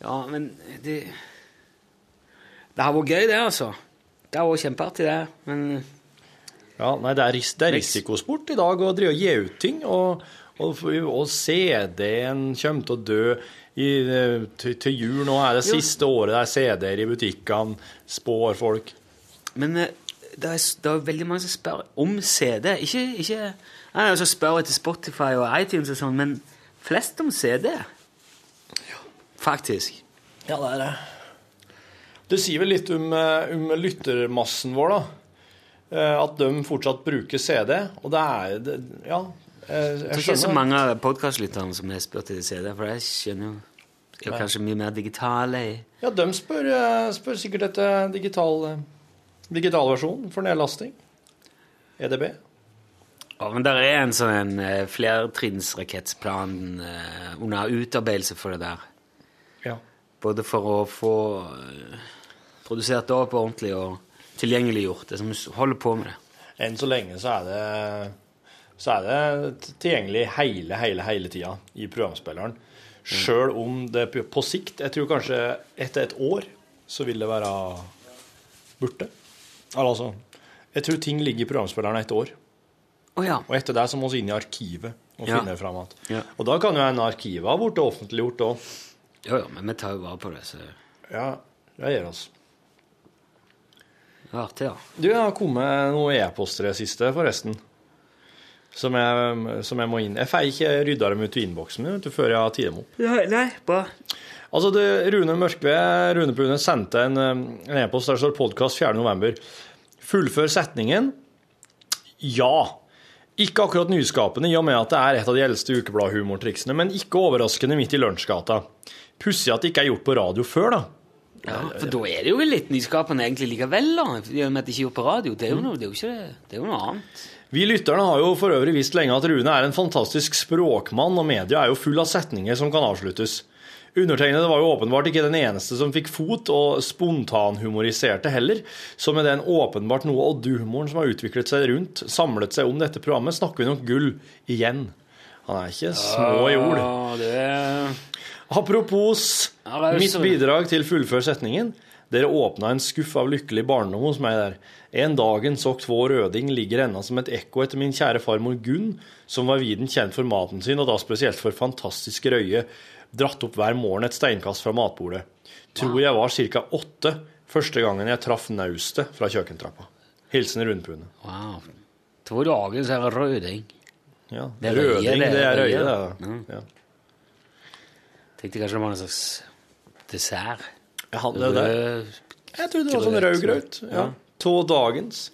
S2: ja, men det Det har vært gøy, det, altså. Det har vært kjempeartig, det. Men
S1: Ja, nei, det er, det er risikosport i dag å drive og gi ut ting, og, og, og CD-en kommer til å dø i, til, til jul. Nå er det
S2: Jo.
S1: siste året det er CD-er i butikkene, spår folk.
S2: Men eh, det er, det er veldig mange som spør om CD. Ikke, ikke Nei, altså spør etter Spotify og iTunes og sånn, men flest om CD. Faktisk.
S1: Ja, det er det. Det sier vel litt om, eh, om lyttermassen vår, da. Eh, At de fortsatt bruker CD. Og det er det, Ja, eh,
S2: Jeg
S1: jeg
S2: tror ikke er så mange av podcastlytterne som har spurt etter CD, for jeg skjønner jo er kanskje mye mer digitale.
S1: Ja, de spør, spør sikkert etter digital, digital versjon for nedlasting. EDB.
S2: Ja, men det er en sånn en, eh, flertrinnsrakettplan eh, under utarbeidelse for det der.
S1: Ja.
S2: Både for å få eh, produsert det opp ordentlig og tilgjengeliggjort. Det som holder på med det.
S1: Enn så lenge så er det så er det tilgjengelig hele, hele, hele tida i programspilleren. Sjøl om det på- sikt Jeg tror kanskje etter et år så vil det være borte. Altså Jeg tror ting ligger i programspilleren et år.
S2: Å ja.
S1: Og etter det så må vi inn i arkivet og
S2: Ja.
S1: finne det fram igjen.
S2: Ja.
S1: Og da kan jo en arkiv ha blitt offentliggjort òg.
S2: Ja, ja, men vi tar jo vare på det, så
S1: Ja, det gjør oss.
S2: det er artig, ja.
S1: Du, jeg har kommet noen e-poster i det siste, forresten. Som jeg, som jeg må inn Jeg får ikke rydda dem ut i innboksen min før jeg har tatt dem opp.
S2: Nei, bra.
S1: Altså, det, Rune Mørkve Rune Pune sendte en, eh, en e-post der det står 'podkast 4.11'. Fullfør setningen. Ja. Ikke akkurat nyskapende, i og med at det er et av de eldste ukebladhumortriksene, men ikke overraskende midt i lunsjgata. Pussig at det ikke er gjort på radio før, da.
S2: Ja, for da er det jo litt nyskapende egentlig likevel, da. I og med at det ikke er gjort på radio. Det er jo noe, det er jo ikke det. Det er jo noe annet.
S1: Vi lytterne har jo for øvrig visst lenge at Rune er en fantastisk språkmann, og media er jo full av setninger som kan avsluttes. Undertegnede var jo åpenbart ikke den eneste som fikk fot, og spontanhumoriserte heller. Så med den åpenbart noe oddehumoren som har utviklet seg rundt, samlet seg om dette programmet, snakker vi nok gull igjen. Han er ikke små i ord.
S2: Ja.
S1: Apropos
S2: Ja,
S1: mitt bidrag til fullfør setningen. Dere åpna en skuff av lykkelig barndom hos meg der. En dagen så två røding ligger ennå som et ekko etter min kjære farmor Gunn, som var viden kjent for maten sin, og da spesielt for fantastisk røye, dratt opp hver morgen et steinkast fra matbordet. Tror jeg var ca. åtte første gangen jeg traff naustet fra kjøkkentrappa. Hilsen Rundpune.
S2: Wow. To dager så er røding.
S1: Ja,
S2: Det er
S1: røding,
S2: det er
S1: røye, det. Ja.
S2: Tenkte kanskje det var en slags dessert.
S1: Jeg hadde det Jeg trodde det var sånn rød grøt. Ja. To dagens.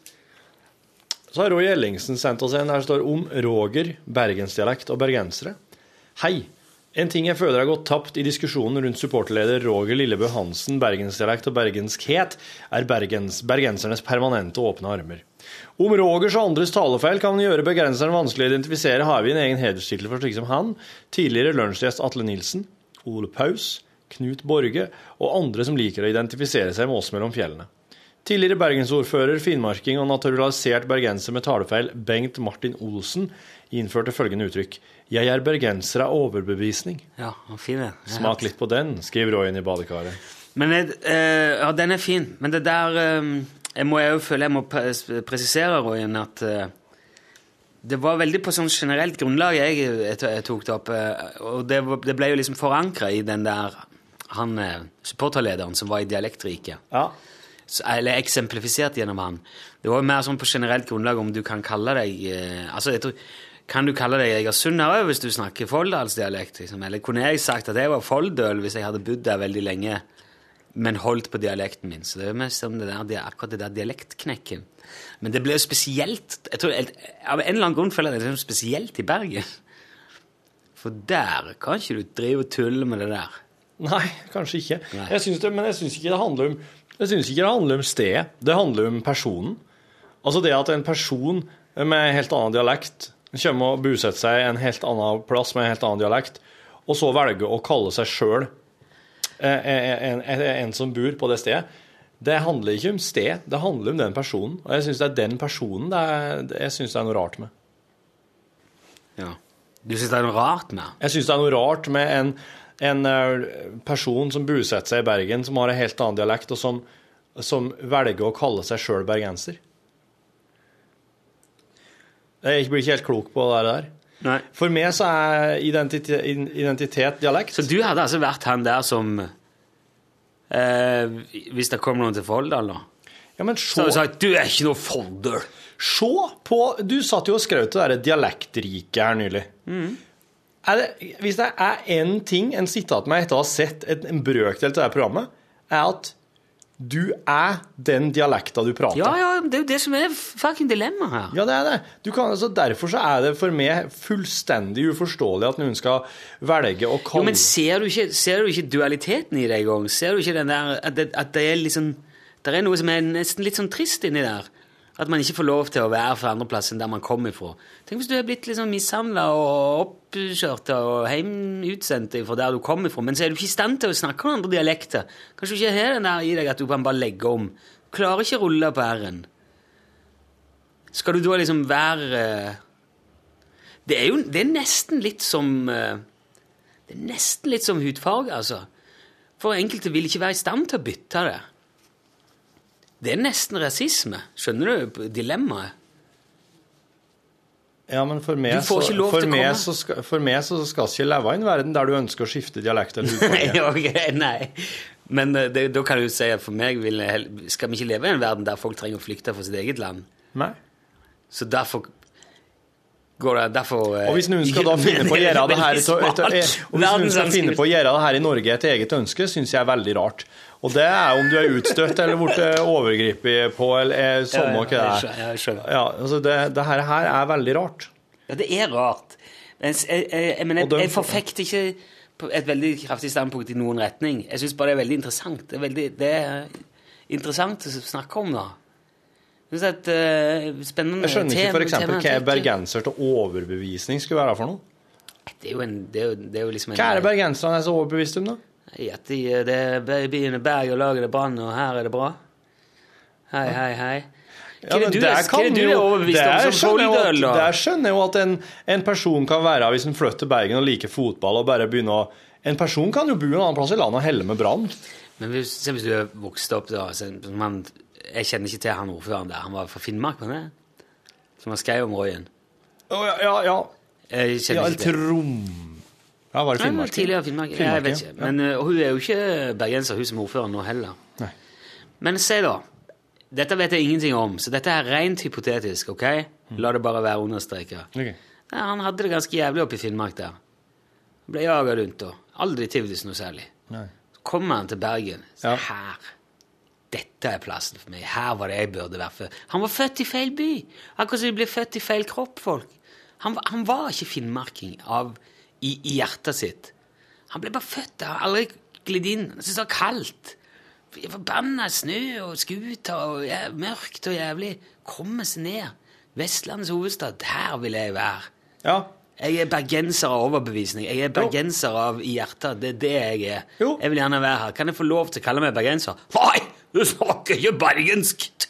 S1: Så har Roy Ellingsen sendt oss en det står om Roger, bergensdialekt og bergensere. Hei. En ting jeg føler har gått tapt i diskusjonen rundt supporterleder Roger Lillebø Hansen, bergensdialekt og bergenskhet, er bergens, bergensernes permanente åpne armer. Om Rogers og andres talefeil kan gjøre bergenseren vanskelig å identifisere, har vi en egen hederstittel for slike som han, tidligere lunsjgjest Atle Nilsen, Ole Paus, Knut Borge og andre som liker å identifisere seg med oss mellom fjellene. Tidligere bergensordfører, finnmarking og naturalisert bergenser med talefeil Bengt Martin Olsen innførte følgende uttrykk. Jeg er bergenser av overbevisning.
S2: Ja, fin, det.
S1: Smak litt på den, skriver Royen i badekaret.
S2: Men jeg, eh, ja, den er fin. Men det der eh, Jeg må jo føle jeg må presisere, Royen, at eh, Det var veldig på sånn generelt grunnlag jeg, jeg, jeg tok det opp. eh, Og det, det ble jo liksom forankra i den der han eh, supporterlederen som var i Dialektriket.
S1: Ja.
S2: Eller eksemplifisert gjennom han. Det var jo mer sånn på generelt grunnlag om du kan kalle deg eh, Altså, jeg tror Kan du kalle deg Egersund òg hvis du snakker folldalsdialekt? Liksom? Eller kunne jeg sagt at jeg var folldøl hvis jeg hadde bodd der veldig lenge, men holdt på dialekten min? Så det er mest om det der, det akkurat det der dialektknekken. Men det ble jo spesielt jeg tror, Av en eller annen grunn føler jeg det er spesielt i Bergen. For der kan ikke du drive og tulle med det der.
S1: Nei, kanskje ikke.
S2: Nei.
S1: Jeg synes det, men jeg syns ikke det handler om jeg synes ikke det handler om stedet. Det handler om personen. Altså det at en person med helt annen dialekt kommer og bosetter seg i en helt annen plass med en helt annen dialekt, og så velger å kalle seg sjøl en, en, en som bor på det stedet, det handler ikke om sted, det handler om den personen. Og jeg syns det er den personen det er, jeg synes det er noe rart med.
S2: Ja. Du syns det er noe rart med
S1: Jeg syns det er noe rart med en, en eh, person som bosetter seg i Bergen, som har en helt annen dialekt, og som, som velger å kalle seg sjøl bergenser. Jeg blir ikke helt klok på det der.
S2: Nei.
S1: For meg så er identitet, identitet dialekt.
S2: Så du hadde altså vært han der som eh, Hvis det kom noen til Folldal, da?
S1: Ja, men
S2: Så hadde du sagt 'du er ikke noe Folldal'.
S1: se på Du satt jo og skrøt av det der dialektriket her nylig. Er det, hvis det er én ting en sitter igjen med etter å ha sett en brøkdel av det programmet, er at du er den dialekta du prater.
S2: Ja, ja, det er jo det som er fucking dilemmaet her.
S1: Ja, det er det. Du kan, altså, derfor så er det for meg fullstendig uforståelig at noen skal velge å
S2: Jo, men ser du ikke, ser du ikke dualiteten i det engang? Ser du ikke den der at det, at det er liksom Det er noe som er nesten litt sånn trist inni der. At man ikke får lov til å være fra andreplass enn der man kommer ifra. Tenk hvis du er blitt liksom mishandla og oppkjørt og hjemutsendt fra der du kommer ifra, men så er du ikke i stand til å snakke om andre dialekter. Kanskje du ikke har den der i deg at du kan bare legge om. Du klarer ikke å rulle på r-en. Skal du da liksom være eh, Det er jo det er nesten litt som eh, Det er nesten litt som hudfarge, altså. For enkelte vil ikke være i stand til å bytte det. Det er nesten rasisme. Skjønner du dilemmaet?
S1: Ja, men for meg, så, for meg, så skal, for meg så skal ikke leve i en verden der du ønsker å skifte dialekt eller hudfarge.
S2: nei. Men eh, det, da kan du si at for meg vil skal vi ikke leve i en verden der folk trenger å flykte fra sitt eget land.
S1: Nei.
S2: Så derfor går det derfor eh,
S1: Og hvis noen skal da finne på å gjøre det her til- til- og hvis noen skal finne på å gjøre det her i Norge etter eget ønske, syns jeg er veldig rart. Og det er om du er utstøtt eller blitt overgrepet på, eller er samme hva det
S2: jeg
S1: er.
S2: jeg skjønner.
S1: Ja, altså det, det her, her er veldig rart.
S2: Ja, det er rart. Men jeg, jeg, jeg, jeg, jeg forfekter ikke et veldig kraftig standpunkt i noen retning. Jeg syns bare det er veldig interessant. Det er, veldig, det er interessant å snakke om, da. Jeg synes at, uh, spennende
S1: Jeg skjønner ikke
S2: tema-
S1: f.eks. hva
S2: er
S1: bergenser til overbevisning skulle være for noe.
S2: Det er jo, en, det er jo, det er jo liksom en
S1: Hva er det bergenserne er så overbevist om, da?
S2: At de, det er byen er berg, og laget er brann, og her er det bra. Hei, hei, hei. Hva er det
S1: kan
S2: du
S1: jo-
S2: er
S1: der skjønner jeg jo at- en, en person kan være, hvis en flytter til Bergen og liker fotball og bare begynner å En person kan jo bo en annen plass i landet og helle med brann.
S2: Men hvis, hvis du er vokst opp da man, Jeg kjenner ikke til han ordføreren der. Han var fra Finnmark, var det? Som han skrev om Royen.
S1: Å, Ja, ja, ja.
S2: Jeg
S1: ja
S2: ikke til.
S1: Ja, var det Finnmark?
S2: Tidligere Finnmark.
S1: Finnmark,
S2: jeg vet
S1: ja.
S2: ikke. Men, uh, og hun er jo ikke bergenser, hun som er ordfører nå heller.
S1: Nei.
S2: Men se, da. Dette vet jeg ingenting om, så dette er rent hypotetisk. ok? La det bare være understreka.
S1: Ok.
S2: Han hadde det ganske jævlig oppe i Finnmark der. Ble jaga rundt og aldri trivdes noe særlig.
S1: Nei.
S2: Så kommer han til Bergen. Så
S1: Ja.
S2: her Dette er plassen for meg. Her var det jeg burde født. Han var født i feil by. Akkurat som de blir født i feil kropp, folk. Han, han var ikke finnmarking av, i, i hjertet sitt. Han ble bare født der. Aldri glidd inn. Han syntes det var kaldt. Forbanna snø og skuter og ja, mørkt og jævlig. Komme seg ned. Vestlandets hovedstad. Her vil jeg være.
S1: Ja.
S2: Jeg er bergenser av overbevisning. Jeg er bergenser av i hjertet. Det er det jeg er.
S1: Jo.
S2: Jeg vil gjerne være her. Kan jeg få lov til å kalle meg bergenser? Nei! Du snakker ikke bergensk!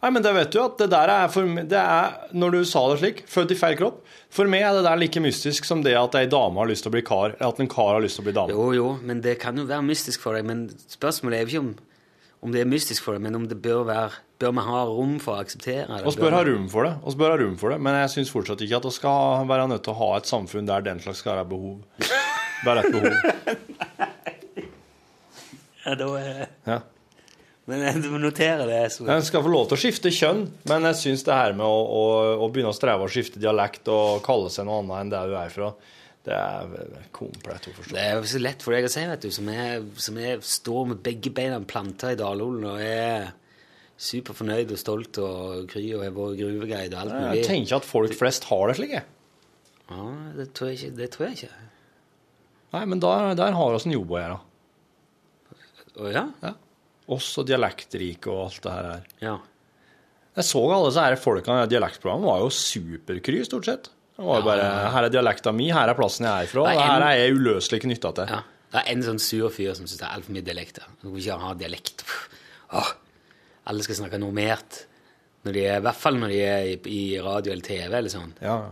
S1: Nei, men det vet du at det der er for det er, Når du sa det slik, født i feil kropp For meg er det der like mystisk som det at ei dame har lyst til å bli kar, eller at en kar har lyst til å bli dame.
S2: Jo, jo, men det kan jo være mystisk for deg. Men spørsmålet er jo ikke om, om det er mystisk for deg, men om det bør være bør vi ha rom for å akseptere det?
S1: Vi bør ha rom for det, oss bør ha rom for det, men jeg syns fortsatt ikke at vi skal være nødt til å ha et samfunn der den slags skal være behov. Bare et behov. Nei.
S2: Ja, da er
S1: Ja.
S2: Men eh, du må notere det. Så.
S1: En skal få lov til å skifte kjønn, men jeg syns det her med å, å, å begynne å streve å skifte dialekt og kalle seg noe annet enn det du er fra, det er komplett uforståelig.
S2: Det er så lett for deg å si, vet du, som jeg, som jeg står med begge beina planta i dalholen og er superfornøyd og stolt og kry og har vært gruveguide og alt
S1: Jeg
S2: mulig.
S1: tenker at folk flest har det slik, jeg.
S2: Ja, det tror jeg ikke. Det tror jeg ikke.
S1: Nei, men der, der har vi en jobb å gjøre.
S2: Å ja?
S1: Ja. Oss og dialektrike og alt det her.
S2: Ja.
S1: Jeg så alle disse her folkene i dialektprogrammet var jo superkry, stort sett. Det var jo bare Her er dialekta mi, her er plassen jeg er fra, og her er jeg uløselig knytta til.
S2: ja. Det er en sånn sur fyr som syns det er altfor mye dialekter. Du vil ikke ha dialekt. Åh, alle skal snakke normert. Er, I hvert fall når de er i, i radio eller TV eller sånn.
S1: Ja, Ja.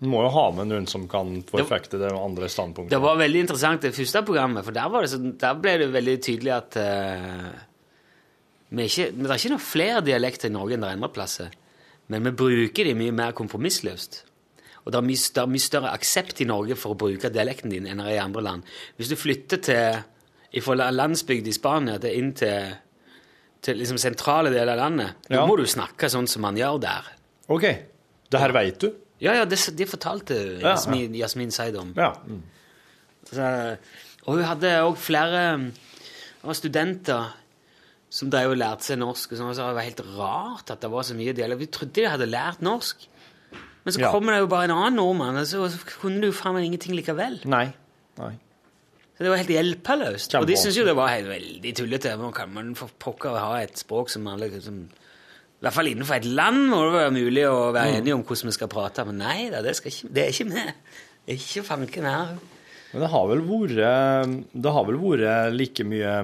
S1: Du må jo ha med noen som kan forfekte det andre standpunktet.
S2: Det var veldig interessant det første programmet, for der, var det så, der ble det veldig tydelig at uh, vi ikke, Det er ikke noen flere dialekter i Norge enn det er andre plasser, men vi bruker de mye mer kompromissløst. Og det er, mye, det er mye større aksept i Norge for å bruke dialekten din enn det er i andre land. Hvis du flytter til fra landsbygd i Spania til inn til, til liksom sentrale deler av landet, da må du snakke sånn som man gjør der.
S1: OK. Det her veit du?
S2: Ja, ja, det, det fortalte
S1: ja.
S2: Jasmin, Jasmin Seid om.
S1: Ja. Mm.
S2: Så, og hun hadde òg flere det studenter som drev og lærte seg norsk. og sånn, så Det var helt rart at det var så mye dialekt. Vi trodde de hadde lært norsk. Men så kommer det jo bare en annen nordmann, og så kunne du faen meg ingenting likevel.
S1: Nei. Nei.
S2: Så det var helt hjelpeløst. Og de syntes jo det var helt veldig tullete. Nå kan man for pokker ha et språk som alle liksom, I hvert fall innenfor et land må det være mulig å være enige om hvordan vi skal prate. Men nei da, det, ikke, det er ikke med. Det er ikke fanken her.
S1: Men det har vel vært Det har vel vært like mye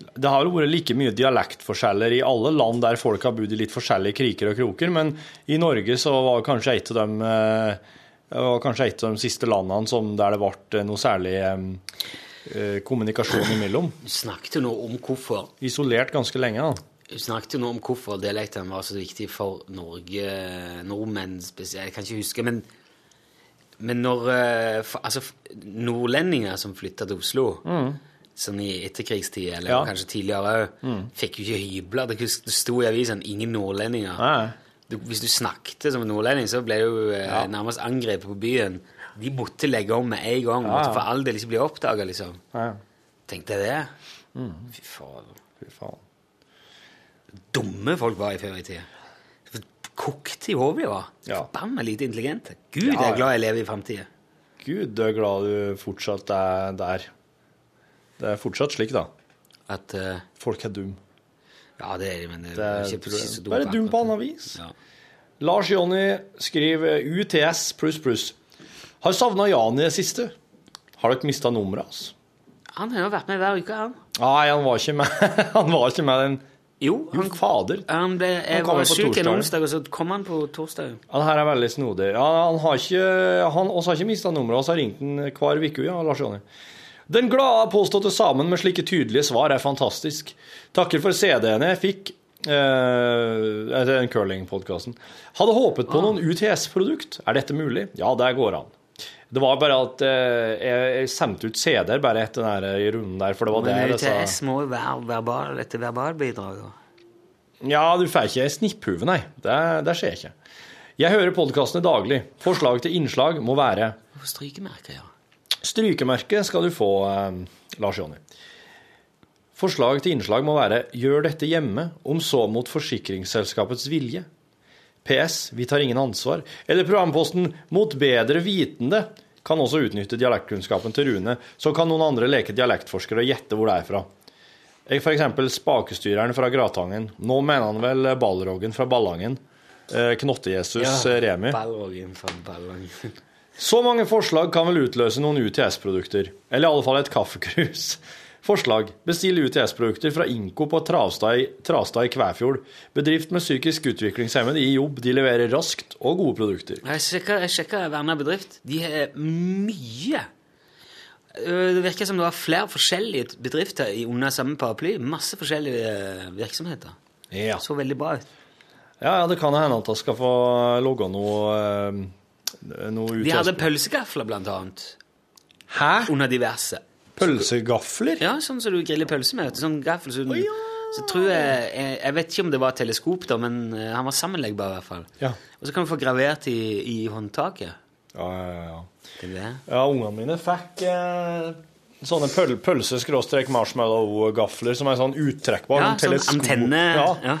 S1: det har vært like mye dialektforskjeller i alle land der folk har bodd i litt forskjellige kriker og kroker, men i Norge så var kanskje et av dem eh, et av de siste landene som der det ble noe særlig eh, kommunikasjon imellom.
S2: Du snakket jo nå om hvorfor
S1: Isolert ganske lenge, da.
S2: Du snakket jo nå om hvorfor dialektene var så viktig for Norge, nordmenn spesielt. Jeg kan ikke huske, men, men når eh, Altså, nordlendinger som flytta til Oslo sånn i etterkrigstid, eller
S1: Ja.
S2: kanskje tidligere òg, fikk jo ikke hybler. Det sto i avisen 'ingen nordlendinger'. Du, hvis du snakket som en nordlending, så ble du eh,
S1: Ja.
S2: nærmest angrepet på byen. De måtte legge om med en gang.
S1: Ja,
S2: Måtte for all del ikke bli oppdaga, liksom.
S1: Ja.
S2: Tenkte jeg det. Fy faen.
S1: Fy faen.
S2: Dumme folk var i før i tida. Kokte i hodet de var.
S1: Ja.
S2: Forbanna lite intelligente. Gud, jeg er glad jeg lever i framtida.
S1: Gud, du er glad du fortsatt er der. Det er fortsatt slik, da.
S2: At uh,
S1: Folk er dum.
S2: Ja, det er de, men det,
S1: Det
S2: er ikke, ikke så dumt.
S1: bare dum på annet vis.
S2: Ja.
S1: Lars Jonny skriver UTS pluss pluss. Har savna Jan i det siste. Har dere mista nummeret hans?
S2: Han har jo vært med hver uke, han.
S1: Nei, han var ikke med. han var ikke med den
S2: Jo,
S1: Jo,
S2: han,
S1: fader.
S2: han ble, jeg
S1: han
S2: var syk en onsdag, og så kom han på torsdag.
S1: Ja, det her er veldig snodig. Ja, han har ikke Han har ikke mista nummeret, vi har ringt han hver uke, ja, Lars Jonny. Den glade påståtte samen med slike tydelige svar er fantastisk. Takker for CD-ene jeg fikk. Eh, den curlingpodkasten. Hadde håpet på noen UTS-produkt. Er dette mulig? Ja, der går an. Det var bare at eh, jeg, sendte ut CD-er bare etter den runden der, for det var
S2: Men
S1: der
S2: UTS
S1: altså.
S2: må jo være verbal, et verbalbidrag. da.
S1: Ja, du får ikke snipphue, nei. Det, det skjer ikke. Jeg hører podkastene daglig. Forslag til innslag må være
S2: Hvorfor strykemerker, ja?
S1: Strykemerke skal du få, eh, Lars Jonny. Forslag til innslag må være 'gjør dette hjemme', om så mot forsikringsselskapets vilje. PS. Vi tar ingen ansvar. Eller programposten 'Mot bedre vitende' kan også utnytte dialektkunnskapen til Rune, så kan noen andre leke dialektforskere og gjette hvor det er fra. Jeg eksempel spakestyreren fra Gratangen. Nå mener han vel Ballroggen fra Ballangen. Eh, Knotte-Jesus eh, Remi.
S2: Ballrogen fra Ballangen.
S1: Så mange forslag kan vel utløse noen UTS-produkter. Eller i alle fall et kaffekrus. Forslag. Bestill UTS-produkter fra Inco på Travstad i, Kvæfjord. Bedrift med psykisk utviklingshemmede i jobb. De leverer raskt og gode produkter.
S2: Jeg sjekka, jeg sjekka Verna bedrift. De har mye Øh, Det virker som det var flere forskjellige bedrifter under samme paraply. Masse forskjellige øh, virksomheter.
S1: Ja.
S2: Så veldig bra ut.
S1: ja, ja, det kan hende at jeg skal få logga noe, eh, noe
S2: De hadde pølsegafler, blant annet.
S1: Hæ?
S2: Under diverse.
S1: Pølsegafler?
S2: Ja, sånn som du griller pølse med. Sånn gaffel. Så, så tror jeg, jeg Jeg vet ikke om det var teleskop, da, men eh, han var sammenleggbar i hvert fall.
S1: Ja.
S2: Og så kan du få gravert i, i håndtaket.
S1: Ja, ja, ja.
S2: Det det.
S1: Ja, ungene mine fikk eh, sånne pøl pølse-marshmallow-gafler som er sånn uttrekkbar.
S2: Ja,
S1: sånn
S2: sånn
S1: teleskop.
S2: antenne.
S1: Ja.
S2: Ja.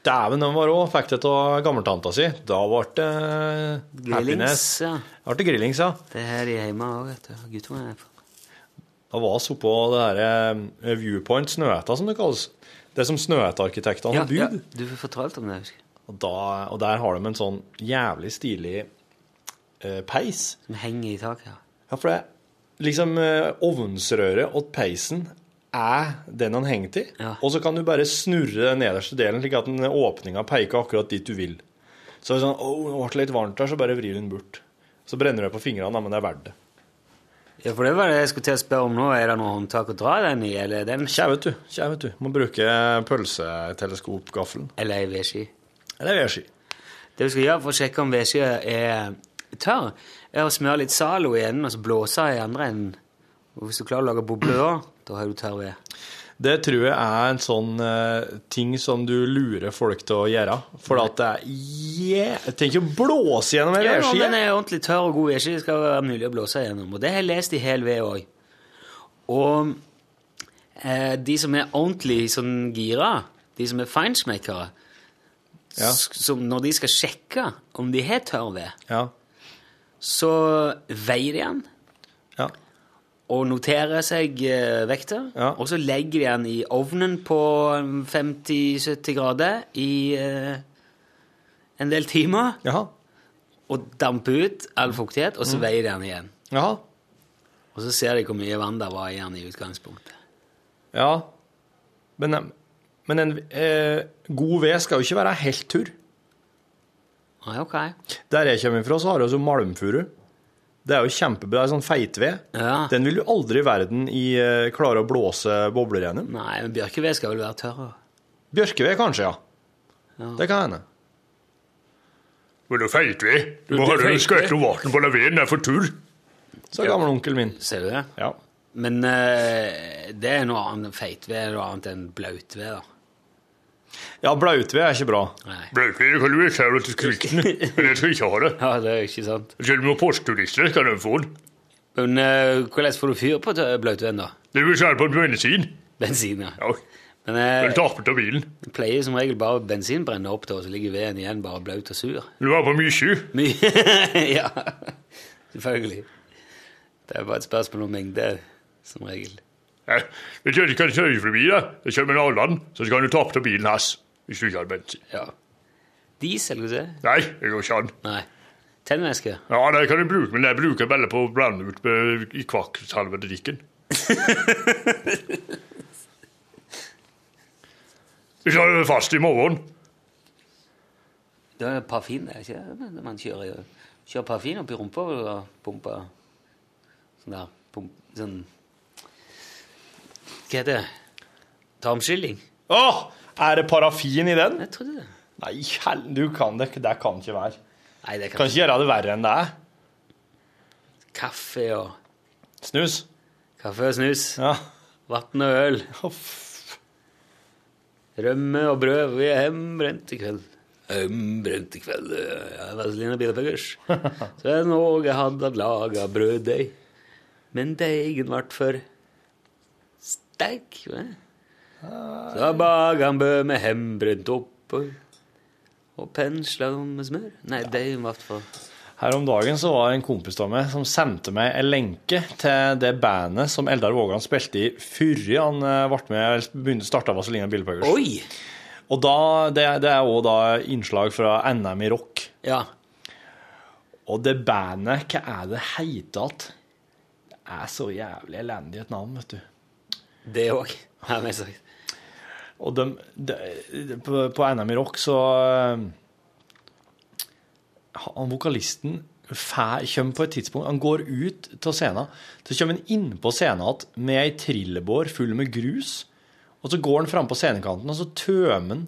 S1: Dæven, de var òg. Fikk det av gammeltanta si. Da ble det eh,
S2: Grillings.
S1: happiness.
S2: Ja.
S1: Det grillings, ja.
S2: Det er her er hjemme òg, vet du. Guttungen er
S1: Da var vi oppå det her eh, Viewpoint Snøhetta, som det kalles. Det som Snøhetta-arkitektene
S2: ja,
S1: har bygd.
S2: ja, Du fortalte om det, jeg husker.
S1: Og, da, og der har de en sånn jævlig stilig eh, peis.
S2: Som henger i taket. Ja.
S1: Ja, for det liksom eh, ovnsrøret og peisen er den han henger til.
S2: Ja.
S1: Og så kan du bare snurre den nederste delen, slik at den åpninga peker akkurat dit du vil. Så er det sånn, oh, det ble litt varmt der, så bare vrir den bort. Så brenner det på fingrene, men det er verdt det.
S2: Ja, for det var det jeg skulle til å spørre om nå. Er det noe håndtak å dra den i, eller er den
S1: Kjæ, vet du. Kjæ, vet du. Må bruke pølseteleskopgaffelen.
S2: Eller ei vedski?
S1: Eller vedski.
S2: Det du skal gjøre for å sjekke om vedskia er tørr, er å smøre litt Zalo i enden og så blåse i andre enden. Og hvis du klarer å lage bobler, da har du tørr ved.
S1: Det tror jeg er en sånn uh, ting som du lurer folk til å gjøre. For at det er yeah. Tenk å blåse gjennom en
S2: Ja,
S1: vedski.
S2: den er ordentlig tørr og god vedski, skal være mulig å blåse gjennom. Og det har jeg lest i hel ved òg. Og eh, de som er ordentlig sånn gira, de som er feinschmeckere,
S1: Ja.
S2: som når de skal sjekke om de har tørr ved,
S1: Ja.
S2: så veier de den
S1: ja.
S2: Og noterer seg eh, vekta,
S1: Ja.
S2: og så legger de den i ovnen på 50-70 grader i eh, en del timer,
S1: Jaha.
S2: og damper ut all fuktighet, og så
S1: Mm.
S2: veier de den igjen.
S1: Jaha.
S2: Og så ser de hvor mye vann det var i den i utgangspunktet.
S1: Ja. Men, eh, men en eh, god ved skal jo ikke være helt turr.
S2: Nei, ok.
S1: Der jeg kommer fra, så har vi sånn malmfuru. Det er jo kjempebra. Sånn feitved.
S2: Ja.
S1: Den vil du aldri i verden i, uh, klare å blåse bobler gjennom.
S2: Nei, men bjørkeved skal vel være tørr?
S1: Bjørkeved kanskje, ja.
S2: Ja.
S1: Det kan hende.
S5: Men du feitved. Du må ha det
S2: feitved.
S5: skvett om vann på den veden, det er for tull.
S1: Sa gamleonkelen min.
S2: Ser du det?
S1: Ja.
S2: Men uh, det er noe annet feitved er noe annet enn blautved, da.
S1: Ja, blautved er ikke bra.
S5: Blautved kan du ikke ha til skrikken, men jeg skal ikke ha det.
S2: Ja, det er ikke sant.
S5: Selv om postturister kan de få den.
S2: Men uh, hvordan får du fyr på blautveden, da?
S5: Det vil si på en bensin.
S2: Bensin, ja.
S5: Ja,
S2: Men
S5: den
S2: jeg
S5: tapet av bilen.
S2: pleier som regel bare bensin brenne opp, da, og så ligger veden igjen bare blaut og sur.
S5: Du er på mye.
S2: Mye Ja, selvfølgelig. Det er bare et spørsmål om mengde, som regel.
S5: Ja, du kjører kan kjøre forbi deg. Det kommer annen, så kan du tappe til bilen hans. Hvis du ikke har bensin.
S2: Ja. Diesel, du se?
S5: Nei, det går ikke an.
S2: Nei. Tennvæske?
S5: Ja, det kan du bruke, men jeg bruker bare på å blande ut med, i kvakksalve til drikken. Vi kjører fast i morgen.
S2: Det er parfin, det er ikke det? Man kjører, kjører parfin opp i rumpa og pumper sånn der pump, sånn Hva heter det? Tarmskylling?
S1: Åh, er det parafin i den?
S2: Jeg trodde det.
S1: Nei, hel... du kan det. Det kan ikke være.
S2: Nei, det
S1: Kan
S2: kan
S1: ikke gjøre det verre enn det er.
S2: Kaffe og
S1: Snus.
S2: Kaffe og snus.
S1: Ja.
S2: Vann og øl.
S1: Uff.
S2: Rømme og brød. Vi er hjembrent i kveld. Hjembrent i kveld. Ja, Vazelina det noe jeg hadde laga brøddeig. Men deigen vart for sterk. Så baga han bø med hembrent oppå. Og pensla med smør. Nei, deigen vart for
S1: Her om dagen så var det en kompis av meg som sendte meg en lenke til det bandet som Eldar Vågan spilte i før han eh, ble med, begynte starta Vazelina Bilopphøggers.
S2: Oi!
S1: Og da, det, det er òg da innslag fra NM i rock.
S2: Ja.
S1: Og det bandet, hva er det heter igjen? Det er så jævlig elendig et navn, vet du.
S2: Det òg, jeg sagt.
S1: Og de, de, på, på NM i rock så eh, Han vokalisten fær, kommer på et tidspunkt Han går ut til scenen, så kommer han inn på scenen igjen med ei trillebår full med grus. Og så går han fram på scenekanten, og så tømmer han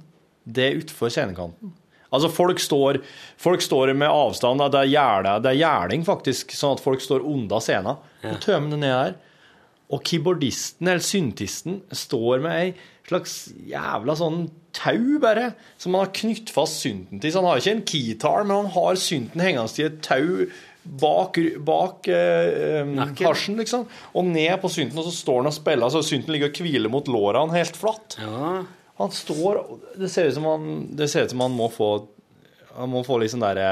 S1: det utfor scenekanten. Altså, folk står, folk står med avstand, det er gjerde- det er gjerding faktisk, sånn at folk står unna scenen. Og tømmer det ned der. Og keyboardisten, eller syntisten, står med ei slags jævla sånn tau, bare, som han har knytt fast synten til. Så han har ikke en keytar, men han har synten hengende i et tau bak, bak eh, hasjen, liksom. Og ned på synten, og så står han og spiller, så synten ligger og hviler mot lårene helt flatt.
S2: Ja.
S1: Han står Det ser ut som han, det ser ut som han må få Han må få litt sånn derre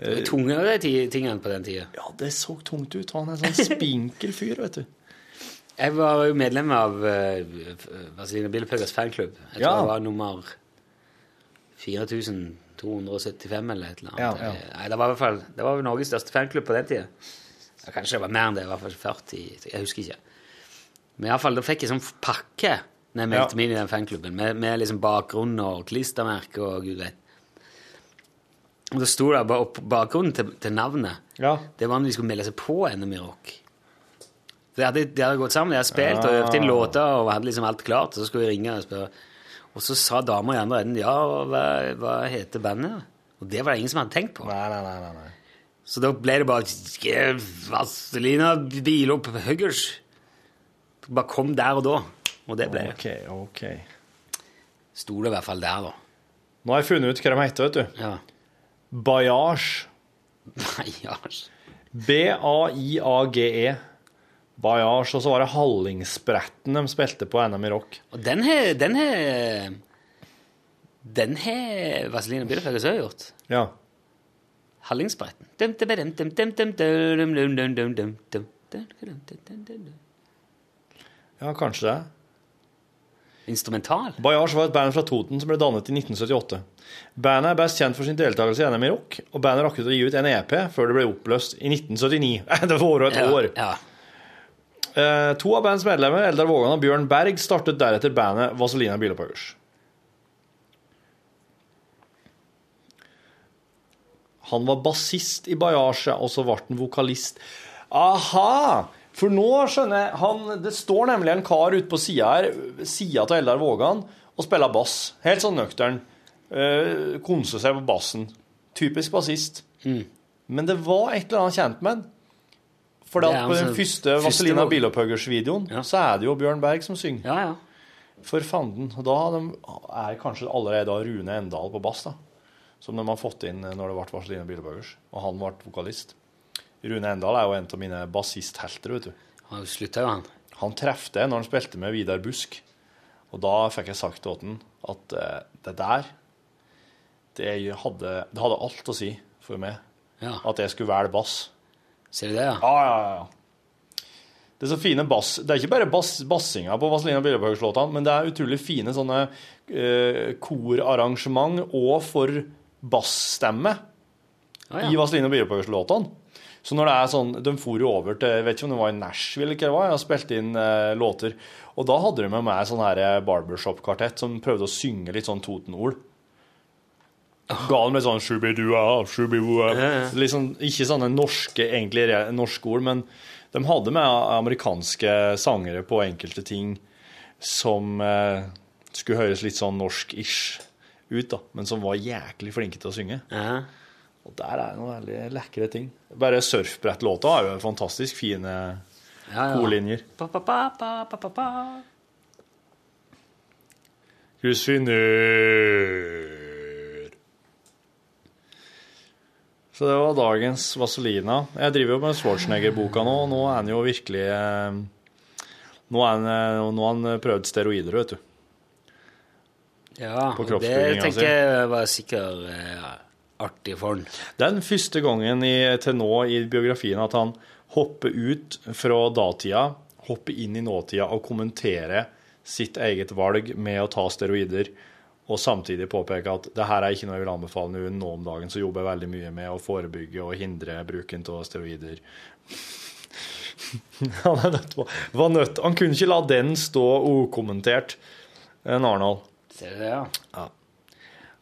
S2: Det var tungere de tingene på den tida.
S1: Ja, det så tungt ut. Han er en sånn spinkel fyr, vet du.
S2: Jeg var jo medlem av uh, Vazelina Billepøggers fanklubb. Jeg tror
S1: Ja.
S2: jeg var nummer 4275 eller et eller annet.
S1: Ja, ja.
S2: Nei, det var i hvert fall Det var Norges største fanklubb på den tida. Kanskje det var mer enn det, i hvert fall 40. Jeg husker ikke. Men i alle fall, da fikk jeg sånn pakke når jeg meldte meg inn i den fanklubben, med, med liksom bakgrunn og klistremerke og gud vet. Og da sto det bare opp bakgrunnen til, til navnet.
S1: Ja.
S2: Det var når de skulle melde seg på NM i rock. De hadde, de hadde gått sammen, de hadde spilt og øvd inn låter og hadde liksom alt klart. Og så skulle vi ringe og spørre. Og så sa dama i andre enden ja, hva, hva heter bandet? Og det var det ingen som hadde tenkt på.
S1: Nei, nei, nei. nei.
S2: Så da ble det bare Vazelina Bilop Huggers. Det bare kom der og da. Og det ble det.
S1: OK, OK.
S2: Sto det i hvert fall der, da.
S1: Nå har jeg funnet ut hva de heter, vet du.
S2: Ja.
S1: Bayage
S2: Bayage
S1: B-a-i-a-g-e. Bayage, Og så var det Hallingsbretten de spilte på NM i rock.
S2: Og den har Den har Den har Vaseline også gjort.
S1: Ja.
S2: Hallingsbretten.
S1: Ja, kanskje det.
S2: Instrumental?
S1: Bayage var et band fra Toten som ble dannet i 1978. Bandet er best kjent for sin deltakelse i NM i rock, og bandet rakk ut å gi ut en EP før det ble oppløst i 1979. Det var over et
S2: Ja,
S1: år.
S2: Ja.
S1: Eh, to av bandets medlemmer, Eldar Vågan og Bjørn Berg, startet deretter bandet Vazelina Bilopphuggers. Han var bassist i Bayage, og så ble han vokalist. Aha! For nå skjønner jeg han, Det står nemlig en kar ute på sida her, sida til Eldar Vågan, og spiller bass. Helt sånn nøktern. Uh, Konser seg på bassen. Typisk bassist. Men det var et eller annet kjent med ham. For på den første Vazelina Bilopphøggers-videoen
S2: Ja.
S1: så er det jo Bjørn Berg som synger.
S2: ja, ja.
S1: For fanden. Da de, er kanskje allerede Rune Endal på bass, da. Som de har fått inn når det ble Vazelina Bilopphøggers. Og han ble vokalist. Rune Endal er jo en av mine bassisthelter, vet du.
S2: Han slutta jo, han.
S1: Han trefte når han spilte med Vidar Busk. Og da fikk jeg sagt til han at eh, det der det hadde, det hadde alt å si for meg.
S2: Ja.
S1: At jeg skulle velge bass.
S2: Ser du det, ja?
S1: Ja, ja, ja, ja. Det er så fine bass... Det er ikke bare bass, bassinga på Vazelina Billebøgers-låtene, men det er utrolig fine sånne eh, korarrangement og for bassstemme
S2: Ja,
S1: i. Vazelina Billebøgers-låtene. Så når det er sånn, De for jo over til jeg vet ikke om det var i Nashville eller hva, og spilte inn eh, låter. Og da hadde de med meg sånn eh, barbershop-kvartett som prøvde å synge litt sånn Toten-ord. Ga dem litt sånn shubidua, shubibua. Litt sånn, Ikke sånne norske, egentlig norske ord, men de hadde med amerikanske sangere på enkelte ting som eh, skulle høres litt sånn norsk-ish ut, da, men som var jæklig flinke til å synge.
S2: ja.
S1: Og der er det noen veldig lekre ting. Bare surfbrettlåta er jo fantastisk fine
S2: ja, ja.
S1: ordlinjer. Kusiner. Så det var dagens Vazelina. Jeg driver jo med Schwarzenegger-boka nå, og nå er han jo virkelig eh, Nå han, eh, har han prøvd steroider, vet du.
S2: Ja, og det tenker jeg var sikkert eh, artig for han.
S1: Det er den første gangen i, til nå i biografien at han hopper ut fra datida, hopper inn i nåtida og kommenterer sitt eget valg med å ta steroider, og samtidig påpeke at det her er ikke noe jeg vil anbefale noen nå om dagen, så jobber jeg veldig mye med å forebygge og hindre bruken av steroider. han er nødt på, var nødt, han kunne ikke la den stå ukommentert, en Arnold.
S2: Ser du det, ja?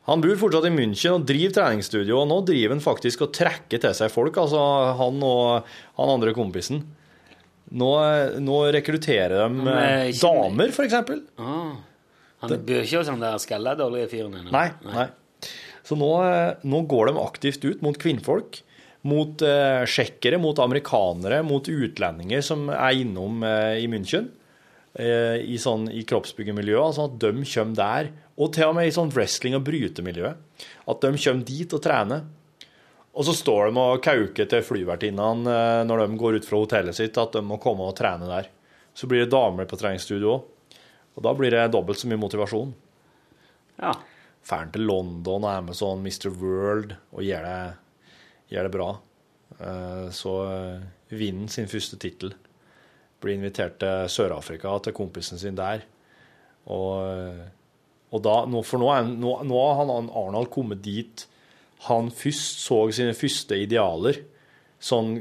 S1: Han bor fortsatt i München og driver treningsstudio, og nå driver han faktisk og trekker til seg folk, altså han og han andre kompisen. Nå, nå rekrutterer de
S2: eh, ikke-
S1: damer, eksempel.
S2: Ah. Han bør ikke sånn der skalla dårlige fyren.
S1: Nei, nei. Så nå, eh, nå går de aktivt ut mot kvinnfolk, mot eh, tsjekkere, mot amerikanere, mot utlendinger som er innom eh, i München, eh, i, sånn, i kroppsbyggemiljøet. altså at de kommer der, og til og med i sånn wrestling- og brytemiljø, at de kommer dit og trener. Og så står de og kauker til flyvertinnene eh, når de går ut fra hotellet sitt, at de må komme og trene der. Så blir det damer på treningsstudio òg. Og da blir det dobbelt så mye motivasjon
S2: Ja.
S1: drar til London og er sånn Mr. World og gjør det, gjør det bra. Eh, Så eh, vinner sin første tittel. Blir invitert til Sør-Afrika, til kompisen sin der. Og, og da, for nå, er, nå, nå har han Arnold kommet dit han først så sine første idealer. Sånn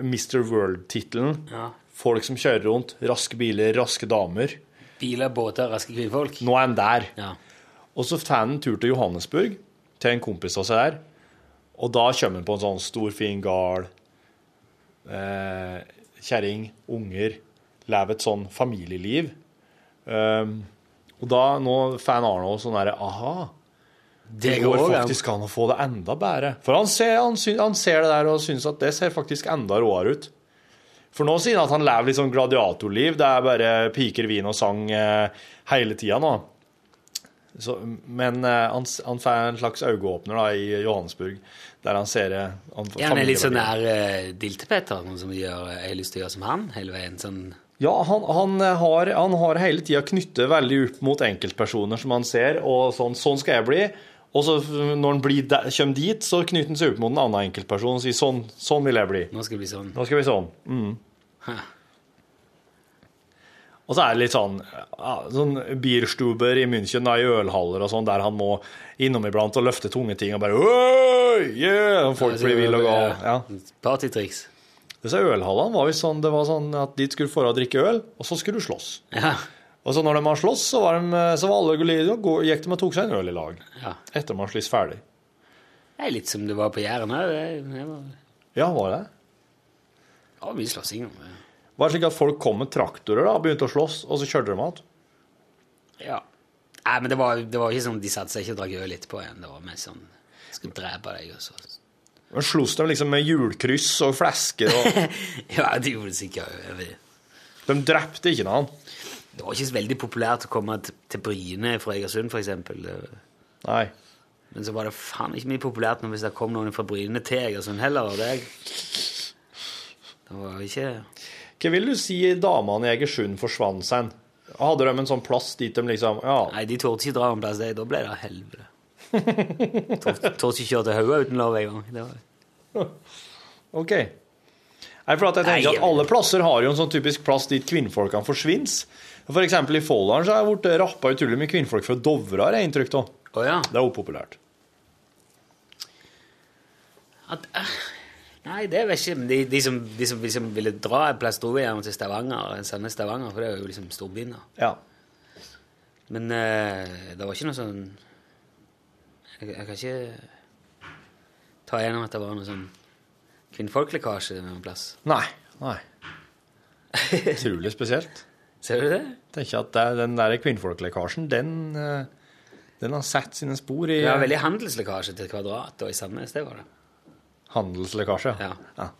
S1: Mr. World-tittelen.
S2: Ja.
S1: Folk som kjører rundt. Raske biler, raske damer.
S2: Biler, båter, raske kvinnfolk.
S1: Nå er han der.
S2: Ja.
S1: Og så tar han en tur til Johannesburg, til en kompis av seg der. Og da kommer han på en sånn stor, fin gard. Eh, Kjerring, unger. Lever et sånn familieliv. Um, og da, nå fan Arnold sånn derre Aha, det går faktisk an å få det enda bedre. For han ser, han, han ser det der og syns at det ser faktisk enda råere ut. For nå sier han at han lever litt sånn gladiatorliv. Det er bare piker, vin og sang eh, hele tida nå. Så, men eh, han, han får en slags øyeåpner da, i Johannesburg, der han ser eh, han,
S2: Ja, han er litt sånn nær uh, Diltepetter, noen som gjør, jeg har lyst til å gjøre som han hele veien. Sånn
S1: Ja, han, han, har, han har hele tida knyttet veldig opp mot enkeltpersoner som han ser, og sånn, sånn skal jeg bli. Og så når han blir kommer dit, så knytter han seg opp mot en annen enkeltperson og sier sånn, sånn vil jeg bli.
S2: Nå skal det bli sånn.
S1: Nå skal vi sånn. Mm. Og så er det litt sånn, ja, sånn bierstuber i München, da, i ølhaller og sånn, der han må innom iblant og løfte tunge ting og bare «Oi, yeah! Folk blir ville og gale. Ja.
S2: Partytriks.
S1: Disse ølhallene var sånn, det var sånn at dit skulle du deg å drikke øl, og så skulle du slåss.
S2: Ja.
S1: Og så når de har slåss, så var, de, så var alle gikk de og tok seg en øl i lag.
S2: ja.
S1: Etter man har slåss ferdig.
S2: Det er litt som det var på Jæren òg. Var
S1: Ja, var det?
S2: Ja, vi mye slåssing. det.
S1: Var det slik at folk kom med traktorer da, og begynte å slåss, og så kjørte de igjen?
S2: Ja. Nei, men det var, det var ikke sånn de satte seg ikke og drakk øl etterpå igjen. Det var mer sånn Skal drepe deg, og så
S1: Men Sloss de liksom med hjulkryss og flesker og
S2: Ja, de gjorde det sikkert.
S1: De drepte ikke noen.
S2: Det var ikke så veldig populært å komme til, Bryne fra Egersund, eksempel.
S1: Nei.
S2: Men så var det faen ikke mye populært nå hvis det kom noen fra Bryne til Egersund heller. og Det, det var ikke
S1: Hva vil du si damene i Egersund forsvant seg? Hadde de en sånn plass dit de liksom Ja,
S2: Nei, de torde ikke dra en plass. der, Da ble det helvete. Torde ikke kjøre til Haua uten lov engang. Det var-
S1: OK. Nei, for at jeg tenker
S2: Nei,
S1: at Alle plasser har jo en sånn typisk plass dit kvinnfolkene forsvinner. For eksempel i Folldalen har jeg blitt rappa utrolig mye kvinnfolk fra Dovre, har jeg inntrykk av.
S2: Oh, ja.
S1: Det er upopulært.
S2: At, uh, nei, det vet jeg ikke. De, de, som, de som liksom ville dra en plass, dro gjerne til Stavanger. Sandnes Stavanger, for det er jo liksom storbyen. da.
S1: Ja.
S2: Men uh, det var ikke noe sånn Jeg, jeg kan ikke ta igjennom at det var noe sånn kvinnfolklekkasje noen plass.
S1: Nei. Nei. Utrolig spesielt.
S2: Ser du det?
S1: tenker at det, den der kvinnfolklekkasjen, den, eh, den har satt sine spor i
S2: Det var veldig handelslekkasje til Kvadrat og i Sandnes. Det var det.
S1: handelslekkasje.
S2: Ja.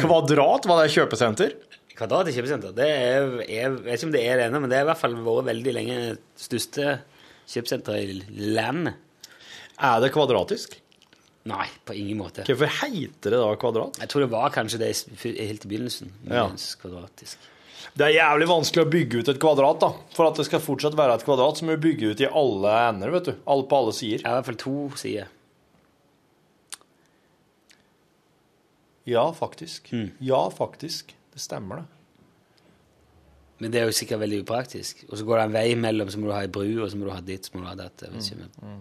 S1: Kvadrat, var det kjøpesenter?
S2: Kvadrat i kjøpesenter. Det er, jeg vet ikke om det er det ennå, men det har i hvert fall vært veldig lenge største kjøpesenter i land.
S1: Er det kvadratisk?
S2: Nei, på ingen måte.
S1: Hvorfor heter det da kvadrat?
S2: Jeg tror det var kanskje det helt i begynnelsen.
S1: Ja.
S2: Kvadratisk.
S1: Det er jævlig vanskelig å bygge ut et kvadrat, da. For at det skal fortsatt være et kvadrat, så må du bygge ut i alle ender, vet du. Alle på alle sider.
S2: Ja, i hvert fall to sider.
S1: Ja, faktisk.
S2: Mm.
S1: Ja, faktisk. Det stemmer, det.
S2: Men det er jo sikkert veldig upraktisk. Og så går det en vei imellom, så må du ha ei bru, og så må du ha ditt, så må du ha dette. Mm, mm.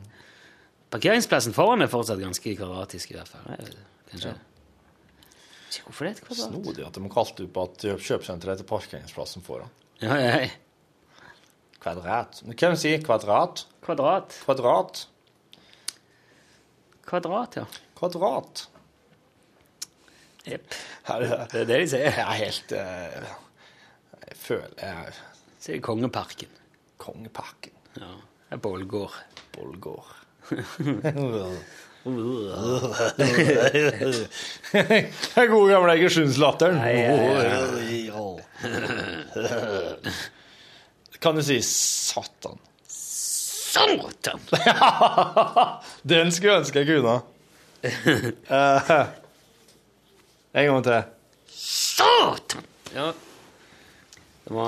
S2: Parkeringsplassen foran er fortsatt ganske kvadratisk, i hvert fall. Kanskje. Ja. ikke hvorfor det er et kvadrat.
S1: Snodig at de kalte opp at kjøpesenteret heter parkeringsplassen foran.
S2: Ja, ja, ja.
S1: Kvadrat. Du kan si kvadrat.
S2: Kvadrat.
S1: Kvadrat.
S2: Kvadrat, ja.
S1: Kvadrat.
S2: Jepp.
S1: Det
S2: Det er det de sier.
S1: Jeg er helt eh, Jeg føler jeg
S2: Så er det Kongeparken.
S1: kongepakken.
S2: Ja. Det er Bålgård.
S1: Bolgård.
S2: Uh.
S1: Den gode gamle Egersundslatteren. Kan du si satan?
S2: Satan!
S1: Den skulle jeg ønske jeg kunne. Eh, en gang til.
S2: Satan! Ja. Du må,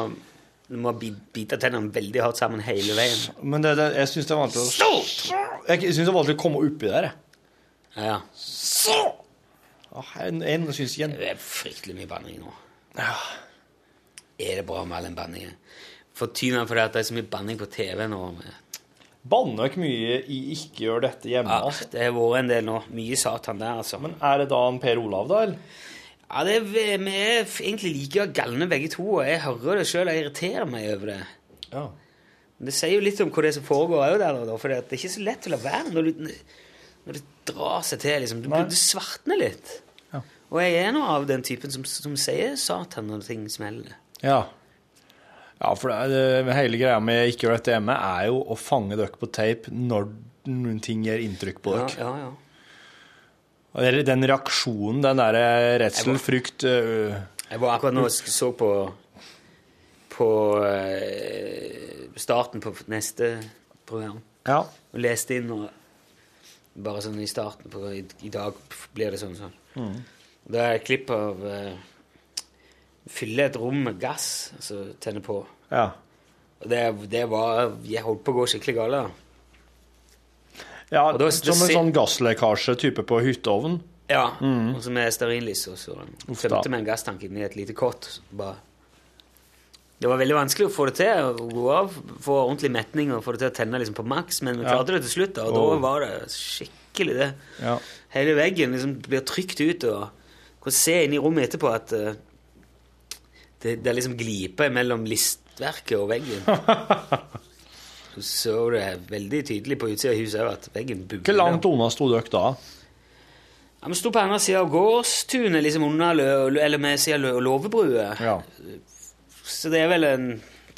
S2: du må bite tennene veldig hardt sammen hele veien.
S1: Men det, det, jeg syns det er vanskelig å Jeg syns det er vanskelig å komme oppi der. jeg.
S2: Ja.
S1: Åh, En, en syns igjen
S2: Det er fryktelig mye banning nå.
S1: Ja.
S2: Er det bra med all den banningen? Fortyner for det at det er så mye banning på TV nå.
S1: Banner ikke mye i ikke gjør dette hjemme?
S2: Ja,
S1: altså.
S2: det har vært en del nå. Mye satan der, altså.
S1: Men er det da en Per Olav, da? eller?
S2: Ja, det er, vi er egentlig like galne begge to, og jeg hører det sjøl jeg irriterer meg over det.
S1: Ja.
S2: Men det sier jo litt om hva det er som foregår òg der, for det er ikke så lett å la være når, du, når det drar seg til. liksom. Du, du svartner litt.
S1: Ja.
S2: Og jeg er nå av den typen som, som sier satan når ting smeller.
S1: Ja. Ja, for det, det, hele greia med ikke gjør dette hjemme, er jo å fange dere på tape når noen ting gjør inntrykk på dere.
S2: ja, ja.
S1: Og det- Den reaksjonen, den derre redsel, frykt øh,
S2: Jeg var akkurat nå og så på på eh, starten på neste program.
S1: Ja.
S2: Og leste inn og bare sånn i starten på I, i dag blir det sånn sånn.
S1: Mm.
S2: Det er et klipp av eh, Fylle et rom med gass, altså tenne på.
S1: ja.
S2: Og det, det var Jeg holdt på å gå skikkelig galt.
S1: Ja
S2: da-
S1: som en sånn gasslekkasje type på hytteovn.
S2: Ja, og så med stearinlys, og så
S1: Mm.
S2: Tømte vi en gasstank inni i et lite kott. Bare. Det var veldig vanskelig å få det til, å gå av, få ordentlig metning og få det til å tenne liksom på maks, men vi
S1: Ja.
S2: klarte det til slutt, og
S1: oh.
S2: da var det skikkelig det.
S1: Ja.
S2: Hele veggen liksom blir trykt ut, og kan se inn i rommet etterpå at uh, det, det er liksom glipe mellom listverket og veggen. Så det veldig tydelig på utsida av huset at veggen bugler.
S1: Hvor langt unna sto dere da?
S2: Ja, Vi sto på andre sida av gårdstunet, liksom lø, eller med sida av låvebrua.
S1: Ja.
S2: Så det er vel en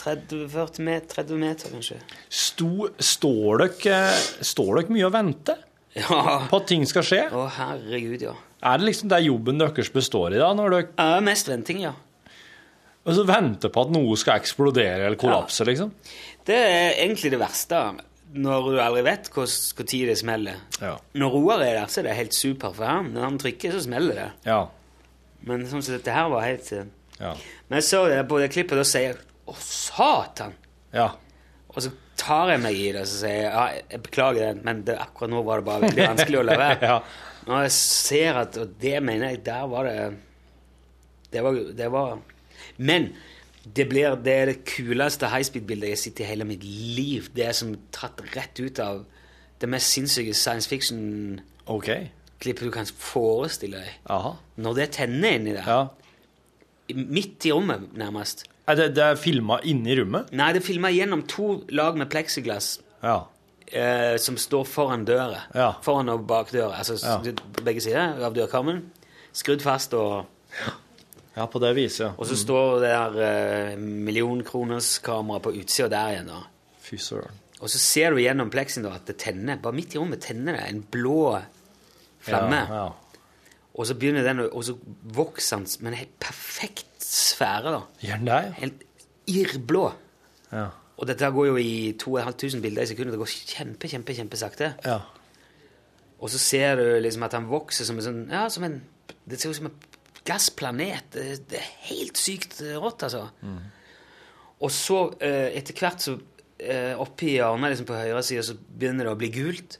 S2: 30-40 meter, 30 meter, kanskje.
S1: Sto, står, dere, står dere mye og venter
S2: Ja.
S1: på at ting skal skje?
S2: Å, herregud, ja.
S1: Er det liksom det jobben deres består i, da? Når dere
S2: Ja, mest venting, ja.
S1: altså, vente på at noe skal eksplodere eller kollapse, liksom?
S2: Det er egentlig det verste, når du aldri vet tid det smeller.
S1: Ja.
S2: Når Roar er der, så er det helt super for ham. Når han trykker, så smeller det.
S1: Ja.
S2: Men sånn som dette her var helt eh,
S1: Ja.
S2: Men jeg så det på det klippet, da sier jeg 'Å, satan'.
S1: ja.
S2: Og så tar jeg meg i det og så sier jeg, ja, jeg beklager det, men det, akkurat nå var det bare veldig vanskelig å la være.
S1: Ja.
S2: Når jeg ser at Og det mener jeg, der var det Det var, det var Men det, blir, det det kuleste highspeed-bildet jeg har sett i hele mitt liv. Det er som tatt rett ut av det mest sinnssyke science fiction-klippet du kan forestille deg.
S1: Aha.
S2: Når det tenner inni der.
S1: Ja.
S2: Midt i rommet, nærmest.
S1: Er det, det er filma inni rommet?
S2: Nei, det er filma gjennom to lag med pleksiglass.
S1: Ja.
S2: eh, som står foran døra.
S1: Ja.
S2: Foran og bak døra. Altså begge sider av dørkarmen. Skrudd fast, og,
S1: ja, på det viset, ja.
S2: og så står det der eh, millionkronerskameraet på utsida der igjen. da.
S1: Fy søren.
S2: Og så ser du gjennom pleksen da, at det tenner. Bare midt i rommet tenner det en blå flamme.
S1: Ja, ja.
S2: Og så begynner den, og så vokser den med en helt perfekt sfære. da.
S1: Gjør den det?
S2: Helt irrblå.
S1: Ja.
S2: Og dette går jo i 2500 bilder i sekundet. Det går kjempe, kjempe, kjempesakte.
S1: ja.
S2: Og så ser du liksom at han vokser som en sånn Ja, som en Det ser ut som en gassplanet. Det, det er helt sykt eh, rått, altså. Og så, eh, etter hvert, så eh, oppi hjørnet liksom på høyre side, så begynner det å bli gult.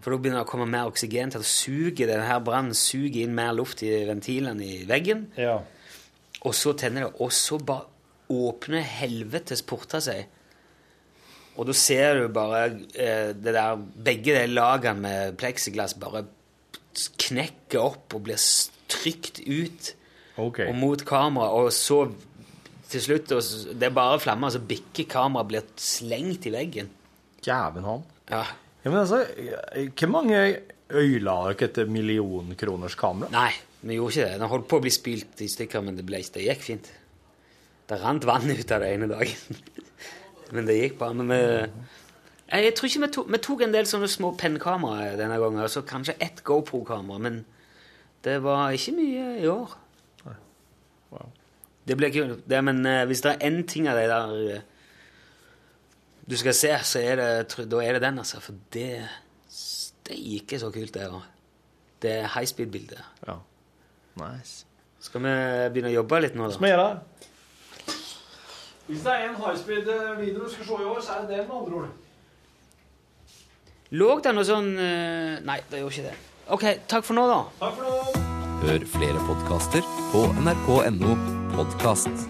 S2: For da begynner det å komme mer oksygen til å suge den her brannen suger inn mer luft i ventilene i veggen.
S1: ja.
S2: Og så tenner det, og så bare åpner helvetes porter seg. Og da ser du bare eh, det der, begge de lagene med pleksiglass bare knekker opp og blir trykt ut
S1: okay.
S2: og mot kamera, og så til slutt Det er bare flammer, så bikker kameraet blir slengt i veggen.
S1: Jæven han.
S2: Ja.
S1: Ja, men altså, hvor mange øyla dere etter millionkroners kamera?
S2: Nei, vi gjorde ikke det. Den holdt på å bli spylt i stykker, men det, ble, det gikk fint. Det rant vann ut av det ene dagen. men det gikk bare. Men vi jeg, jeg tror ikke vi tok, vi tok en del sånne små pennkameraer denne gangen, og så kanskje ett GoPro-kamera, men det var ikke mye i år. Det ble ikke det, Men eh, hvis det er én ting av det der eh, du skal se, så er det, da er det den, altså. For det Steike så kult det. Det er high speed-bildet.
S1: Ja. Nice.
S2: Skal vi begynne å jobbe litt nå, da?
S1: Skal vi gjøre det? Hvis det er en highspeed-video du skal se i år, så er det den, med andre ord.
S2: Lå det noe sånn eh, Nei, det gjorde ikke det. OK, takk for nå, da.
S1: Takk for nå.
S8: Hør flere podkaster på nrk.no podkast.